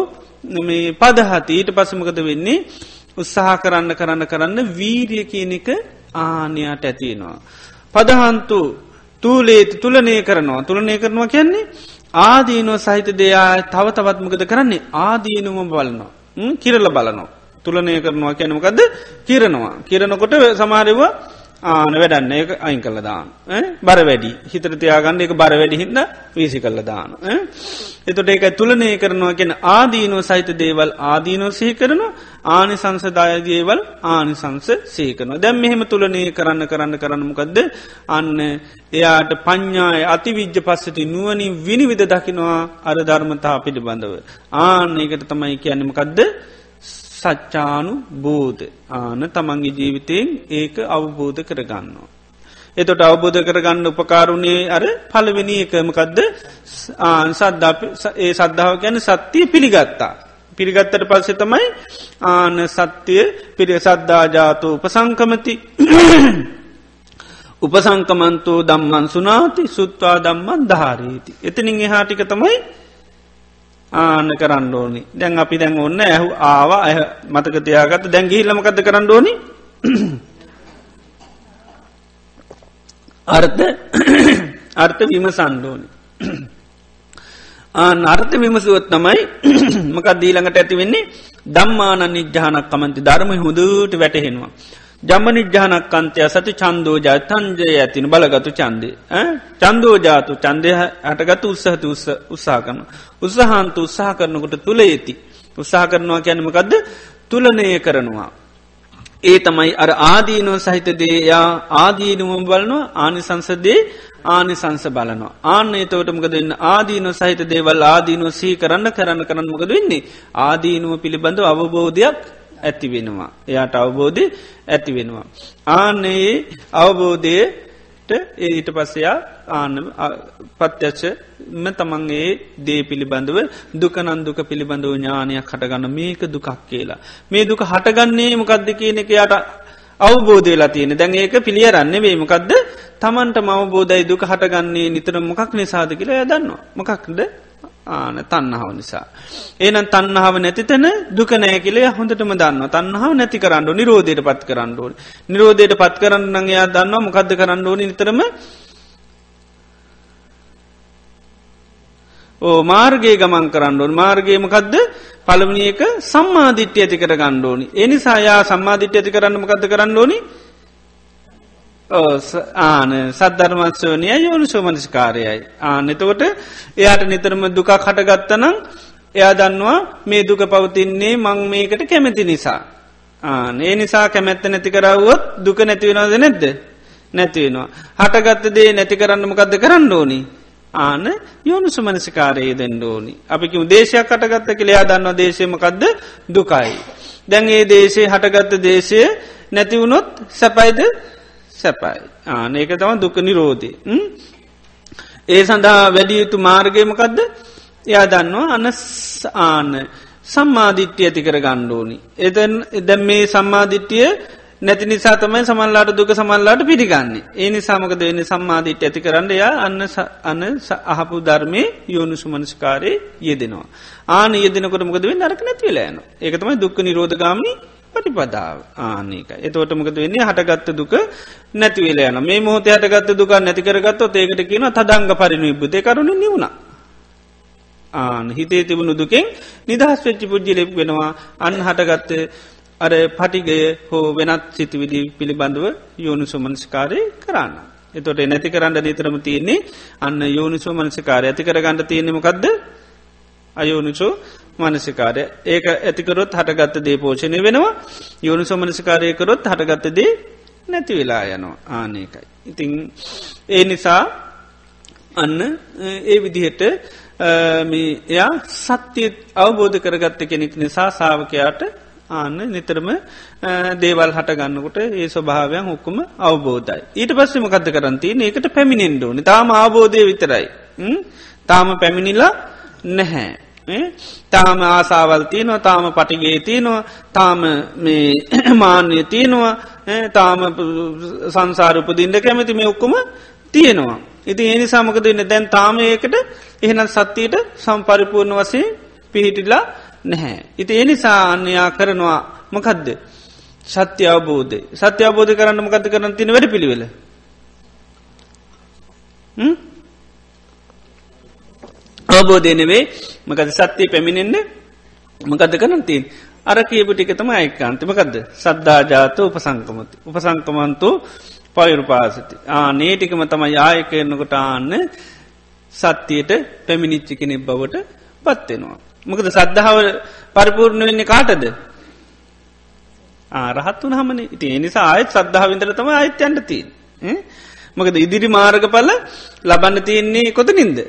මේ පදහති. ඊට පසමකද වෙන්නේ? උත්සාහ කරන්න කරන්න කරන්න වීරිය කියන එක ආනයාට ඇතියෙනවා පදහන්තු තූලේති තුළනය කරනවා. තුළනය කරනවා කියන්නේ ආදීනුව සහිත දෙයා තව තවත්මකද කරන්නේ? ආදීනුම බලනවා. කිරල බලනවා. තුළනය කරනවා කැනමකද කිරනවා. කිරනකොට සමාරව ආන වැඩන්න එක අයින් කල්ල දාන බර වැඩි. හිතර තියාගන්න එක බර වැඩි හින්න වීසි කල්ල දාන එතොට ඒක තුළනය කරනවා කියෙන ආදීනෝ සහිත දේවල් ආදීනෝ සහි කරන ආනි සංසදායදේවල් ආනිසංස සේකනවා දැම් මෙහෙම තුළනය කරන්න කරන්න කරන්නමකක්ද අන්න එයාට පඤ්ඥාය අති විද්‍ය පස්සති නුවනින් විනිවිධ දකිනවා අර ධර්මතා පිළිබඳව. ආන ඒකට තමයි කියන්නමකක්ද සච්චානු බෝධ ආන තමන්ගේ ජීවිතයෙන් ඒක අවබෝධ කරගන්නවා. එතොට අවබෝධ කරගන්න උපකාරුණේ අර පලවෙනි එකමකදද සද්ධ ඒ සද්ධාව ගැන සත්‍යය පිළිගත්තා. පිළිගත්තට පස්සේ තමයි ආන සත්‍යය පිරි සද්ධාජාතු උපසංකමති [COUGHS] උපසංකමන්තෝ දම්මන් සුනාති සුත්වා දම්මන් ධාරීති. එතනින් එහාටික තමයි ආන කරන්න ඕනි. දැන් අපි දැන් ඔන්න ඇහු ආවා ඇහ මතක තියාගත්ත. දැන් ගිහිල්ලමකද කරන්න ඕනි? [COUGHS] අර්ථ [COUGHS] අර්ථ විම සන්්ඩෝනි [COUGHS] අර්ථ විමසුවත් තමයි මකක් දීළඟට ඇති වෙන්නේ? දම්මාන නිජ්‍යානක් කමන්ති. ධර්ම හොදුට වැටහෙනවා ජමනිජ්‍යානක් අන්තය සති චන්දෝජා තන්ජය ඇතින බලගතු චන්දය චන්දෝජාතු චන්දය හටගතු උත්සහති උත්ස උත්සා කරන. උත්සහන්තු උත්සාහ කරනකොට තුළ ඇති. උත්සාහ කරනවා කියැනමකක්ද තුළනය කරනවා. ඒ තමයි අර ආදීනුව සහිතදේ යා ආදීනුවම් බලනවා ආනිසංසදේ ආනිසංස බලනවා. ආන්න එතවටමක දෙන්න ආදීනු සහිත දේවල් ආදීනුව සහි කරන්න කරන්න කරන්න මොකද වෙන්නේ. ආදීනුව පිළිබඳ අවබෝධයක් ඇති වෙනවා. එයාට අවබෝධය ඇති වෙනවා. ආන්නේ අවබෝධයට ඊට පස්සයා ආන පත්්‍යච්චම තමන්ගේ දේ පිළිබඳව දුකනන්දුක පිළිබඳව ඥානයක් හටගන්න මේක දුකක් කියලා. මේ දුක හටගන්නේ මොකක්ද කියන එක යට අවබෝධයලා තියෙන දැන් ඒක පිළියරන්න වේමකක්ද තමන්ට මවබෝධයි දුක හටගන්නේ නිතර මොකක් නිසාද කියලා යදන්නවා. මොකක්ද ආන තන්නහාව නිසා. ඒනම් තන්නහාව නැතිතැන දුක නෑ කියලේ හොඳටම දන්න තන්නහාව නැති කරන්න නිරෝධයට පත් කරන්න ඕන. නිරෝධයට පත් කරන්න එයා දන්නවා මොකක්ද කරන්න ඕන නිතරම? ඕ මාර්ගයේ ගමන් කරන්න ඕන්. මාර්ගයමකක්ද පළවනි එක සම්මාධිට්්‍ය ඇති කර ගණ්ඩෝනි එනිසා යා සම්මාධිට්්‍ය ඇති කරන්න මොකද කරන්න ඕනිි? ආන සද්ධර්මත්සවනය යෝනු සෝමනස්කාරයයි. ආන එතකොට එයාට නිතරම දුකක් හටගත්තනම් එයා දන්නවා මේ දුක පවතින්නේ මං මේකට කැමැති නිසා. ආන ඒ නිසා කැමැත්ත නැති කරවුවොත් දුක නැතිවෙනවාද නැද්ද. නැතිවෙනවා. හටගත්ත දේ නැති කරන්න මොකක්ද කරන්න ඕනි. ආන යෝනු සුමනසිකාරයේ දෙන්න ඕනි. අපිකි දේශයක් කටගත්ත කළයා දන්නවා දේශයමකක්ද දුකයි. දැන් ඒ දේශේ හටගත්ත දේශය නැතිවුණොත් සැපයිද සැපයි. ආන ඒක තම දුක නිරෝධය. ඒ සඳහා වැඩිය යුතු මාර්ගයමකක්ද එයා දන්නවා අන ආන සම්මාධිට්්‍යය ඇති කර ගණ්ඩෝනි. එදැන් එදැම් මේ සම්මාධිට්්‍යය නැති නිසා තමයි සමල්ලාට දුක සමල්ලාට පිළිගන්නේ. ඒ නිසාමකද වෙන්න? සම්මාධිට ඇති කරන්න යා අන්න අන්න අහපු ධර්මය යෝනු සුමනස්කාරය යෙදෙනවා. ආන යෙදෙනකොට මොකද වෙන්න? අරක නැතිවලෑන ඒකතමයි දුක්ක නිරෝධගාමි පටිපදාව ආනක එතවට මොකද වෙන්නේ? හටගත්ත දුක නැතිවලයන මේ මොහොත හටගත්ත දුක නැතිකරගත්ත ඒකට කියන තදංග පරිණු ඉබ්බතය කරුණ නිවුණ. ආන හිතේ තිබුණු දුකෙන් නිදහස් වෙච්චි පුද්ජිලෙක් වෙනවා. අන් හටගත්ත අර පටිගය හෝ වෙනත් සිතිවිලි පිළිබඳව යෝනු සුමනස්කාරය කරන්න. එතොට නැති කරන්න දීතරම තියන්නේ අන්න යෝනිසෝ මනසිකාරය ඇති කරගන්න තියනෙමකක්ද අයෝනිසෝ මනසිකාරය ඒක ඇතිකරොත් හටගත්ත දේ පෝෂණය වෙනවා යෝනිසෝ මනසිකාරයකරොත් හටගත්ත දේ නැති වෙලා යනවා ආනකයි. ඉතිං ඒ නිසා අන්න ඒ විදිහට එයා සත්‍යය අවබෝධ කරගත්ත කෙනෙක් නිසා සාාවකයාට ආන්න නිතරම දේවල් හට ගන්නකොට ඒ ස්වභාවයන් හොක්කුම අවබෝධයි. ඊට පස්සෙ මකද කරන්තිය ඒකට පැමිණෙන්ඩෝනි තාම ආබෝධය විතරයි. තාම පැමිණිලා නැහැ. තාම ආසාවල් තියනවා තාම පටිගේ තියෙනවා තාම මේ [CLEARS THROAT] මාන්‍ය තියෙනවා තාම සංසාරපදින්ට කැමති මේ ඔක්කොම තියෙනවා. ඉති ඒනි සමකද ඉන්න දැන් තාම ඒකට එහෙනම් සත්තියට සම්පරිපූර්ණ වසේ පිහිටිලා නැහැ. ඉති එනිසා අන්නයා කරනවා මොකදද. සත්‍ය අවබෝධය සත්‍ය අවබෝධ කරන්න මකත කරන තින වැඩ පිළිවෙල. අවබෝධයනවේ මකද සත්‍යය පැමිණෙන්න්න මකද කරන තින් අර කියපු ටිකතම අයිකාන්තිමකක්ද සද්ධාජාත උපසංකමති. උපසංකමන්තු පයුරුපාසති ආ නේටිකම තම යාය කරනකොට ආන්න සත්‍යයට පැමිණිච්චි කෙනෙක් බවට පත්වෙනවා. මොකද සද්ධාව පරිපූර්ණ වෙන්නේ කාටද? ආරහත් වන හමන ඉති එනිසා ආයත් සද්ධාව විඳර තම අයිත්‍යන්ට තිීන් මකද ඉදිරි මාර්ග පල ලබන්න තියෙන්නේ කොත නින්ද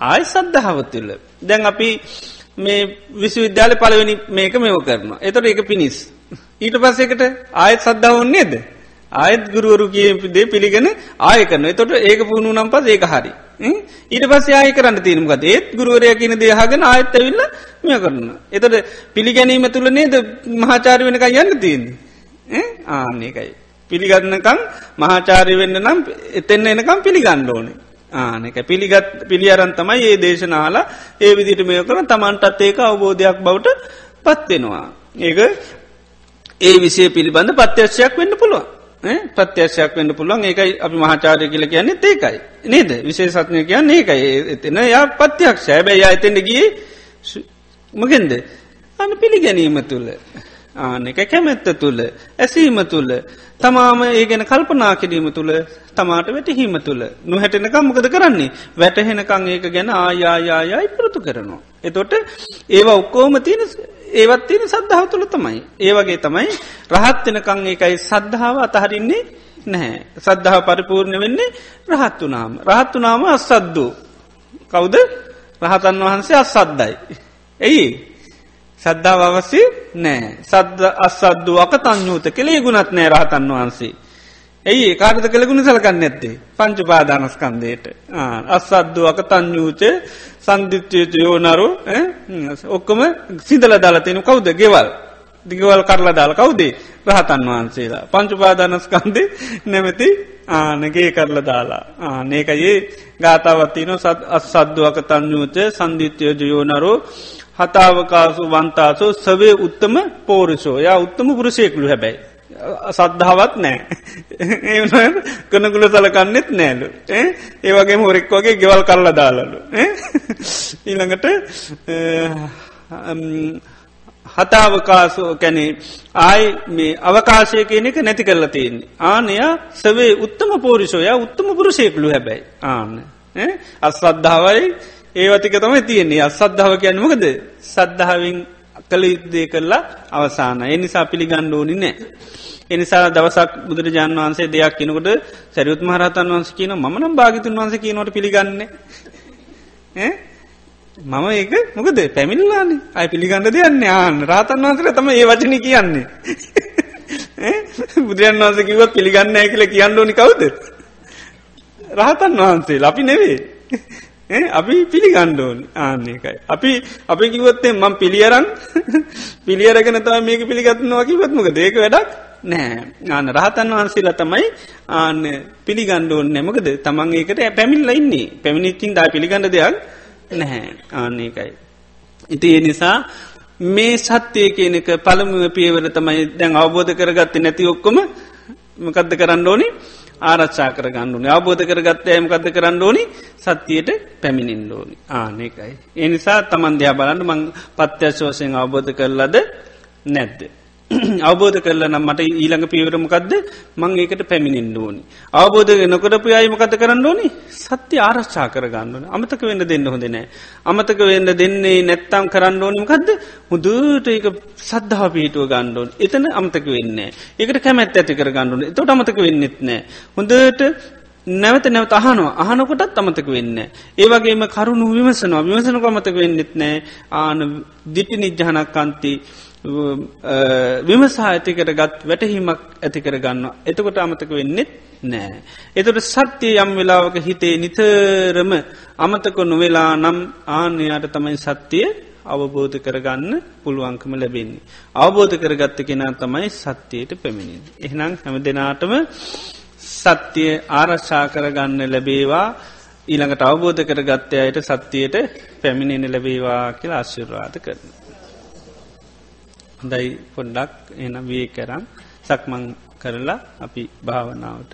ආය සද්ධාවත්තුල්ල දැන් අපි මේ විශ්වවිද්‍යාල පලවෙනි මේක මෙව කරනවා. එතොට ඒක පිණිස් ඊට පස්සෙකට ආයත් සද්ධාවන්නේද ආයත් ගුරුවරු කියදේ පිළිගෙන ආය කරන තොට ඒක පුුණු නම් පස් ඒක හරි. ඊට පස් ආය කරන්න තිීනමකද ඒත් ගුරුවරය කියන දේහගෙන ආයත් ඇවිල්ල මෙය කරන්න. එතට පිළිගැනීම තුළ නේද මහාචාර වෙනක යන්න තියන්නේ? ආනකයි. පිළිගන්නකම් මහාචාරය වෙන්න නම් එතෙන්න එනකම් පිළිගන්න ඕනේ. ආනක පිළිගත් පිළි අරන්තමයි ඒ දේශනාලා ඒ විදිට මේ කරන තමන්ටත් ඒක අවබෝධයක් බවට පත්වෙනවා. ඒක ඒ විසේ පිළිබඳ පත්‍යශ්යක් වෙන්න පුළුවන්. ප්‍රත්‍යශයක් වන්න පුළුවන්. ඒකයි අපි මහාචාරය කියල කියන්නේ ඒකයි. නේද? විශේෂත්නය කියන්න ඒකයි. එතන යා පත්‍යයක් සෑබැයි අතෙන්ට ගිය මගෙන්ද අන පිළිගැනීම තුළ. ආන එක කැමැත්ත තුළ ඇසීම තුළ තමාම ඒ ගැන කල්පනා කිරීම තුළ තමාට වැටහීම තුළ නොහැටෙනකම් මොකද කරන්නේ වැටහෙනකං ඒක ගැන ආයායායයි පුරතු කරනවා. එතොට ඒවා ඔක්කෝම තියෙන ඒවත් තියෙන සද්ධාව තුළ තමයි. ඒවගේ තමයි රහත්වෙනකං ඒකයි සද්ධාව අතහරින්නේ නැහැ. සද්ධහා පරිපූර්ණ වෙන්නේ රහත් වනාම. රහත් වනාම අස්සද්දූ. කවුද රහතන් වහන්සේ අස්සද්දයි. ඇයි සද්ධාව අවසි නෑ සද්ද අස්සද්දු අකතංයූත කෙළේ ගුණත් නෑ රහතන් වහන්සේ. ඇයි කාරත කළගුණ සලකන්න ඇත්තේ පංචු පාදානස්කන්දයට අස්සද්දු අකතංයූච සන්ධිත්්‍යයච යෝනරු ඔක්කොම සිදල දාලතියනු කවුද? ගෙවල්. දිගවල් කරලා දාල කවුදේ? රහතන් වහන්සේලා. පංචුපාදානස්කන්දේ නැමති ආනගේ කරල දාලා. ආනකයේ ගාතාවත්තින සත් අස්සද්දුවක තංයූච සන්ධිත්‍යය ජයෝනරෝ හතාවකාසු වන්තාසෝ සවේ උත්තම පෝරිසෝ. යා උත්තම පුරුෂයකුළු හැබැයි. සද්ධාවත් නෑ [LAUGHS] ඒ කනකුල සලකන්නෙත් නෑලු ඒවගේ හොරෙක් වගේ ගෙවල් කරල දාලලු. [LAUGHS] ඊළඟට හතාවකාසෝ කැනේ ආයි මේ අවකාශය කියන එක නැති කරලා තියෙන්නේ. ආනයා සවේ උත්තම පෝරිසෝය උත්තම පුරුෂයකුළු හැබැයි. ආන්න. අස්වද්ධාවයි ඒවතික තමයි තියෙන්නේ. අසද්ධාව කියන්න මොකද? සද්ධාවෙන් කළ යුද්ධය කරලා අවසාන එනිසා පිළිගණ්ඩ ඕනි නෑ. එනිසා දවසක් බුදුරජාන් වන්සේ දෙයක් කිනකොට සැරියුත් මහරතන් වන්ස කියන මනම් භාගිතුන් වන්ස කියනවට පිළිගන්න මම ඒක මොකද? පැමිල්ලාන්නේ අයි පිළිගන්න දෙයන්න ආන්න රාතන් වන්සල තම ඒ වචන කියන්නේ. බුදුරන් වන්ස කිවත් පිළිගන්න ඇ කියල කියන්න ඕනි කවුද? රහතන් වහන්සේ අපි නෙවේ අපි පිළිගණ්ඩෝන් ආන්නේකයි. අපි අපි කිවොත්තේ මං පිළියරන් [LAUGHS] පිළියරගෙන තම මේක පිළිගත්නවා කිවත්මක දේක වැඩක් නෑ. ආන රහතන් වහන්සේලා තමයි ආන්න පිළිගණ්ඩෝන් නැමකද තමන් ඒකට පැමිල්ල ඉන්නේ. පැමිණිච්චින් දා පිළිගඩ දෙයක් නැහැ ආන්නේකයි. ඉති ඒ නිසා මේ සත්‍යය කියනක පළමුුව පියවර තමයි දැන් අවබෝධ කරගත්ත නැති ඔක්කොම මකදද කරන්න ඕනේ? ආරච්චා කර ගණ්ඩුනේ අවබෝධ කරගත්ත ඇමකද කරන්න ඕනි සත්‍යයට පැමිණින් ඕනි ආනෙකයි. එනිසා තමන්දයා බලන්න මං පත්‍යශෝසයෙන් අවබෝධ කරලද නැද්ද. [CLEARS THROAT] අවබෝධ කරල නම් මට ඊළඟ පියවරමකක්ද මං ඒකට පැමිණින් ඕනි. අවබෝධ නොකරපු අයමකත කරන්න ඕනි සත්‍ය ආරශ්චා කරගන්නන අමතක වෙන්න දෙන්න හොඳ නෑ. අමතක වෙන්න දෙන්නේ නැත්තම් කරන්න ඕනිමකක්ද මුදුට ඒක සද්ධහා පිහිටුව ගණ්ඩෝන් එතන අමතක වෙන්න. ඒකට කැමැත් ඇති කර ගණ්ඩුන තොට අමතක වෙන්නෙත් නෑ. හොඳට නැවත නැවත අහනවා අහනකොටත් අමතක වෙන්න. ඒවගේම කරුණු විමසනවා විමසනක අමතක වෙන්නෙත් නෑ ආන දිටි නිජ්ජහනක්කන්ති විමසා ඇතිකර ගත් වැටහීමක් ඇතිකර ගන්න එතකොට අමතක වෙන්නෙත් නෑ. එතට සත්‍යය යම් වෙලාවක හිතේ නිතරම අමතක නොවෙලා නම් ආන්‍යයට තමයි සත්‍යය අවබෝධ කරගන්න පුළුවන්කම ලැබෙන්නේ. අවබෝධ කරගත්ත කෙනා තමයි සත්‍යයට පැමිණින්. එහනම් හැම දෙනාටම සත්‍යය ආරශ්ා කරගන්න ලැබේවා ඊළඟට අවබෝධ කරගත්තය අයට සත්‍යයට පැමිණෙන ලැබේවා කියලා අශ්‍යරවාද කරන. හොඳයි පොඩ්ඩක් එන වේ කරම් සක්මං කරලා අපි භාවනාවට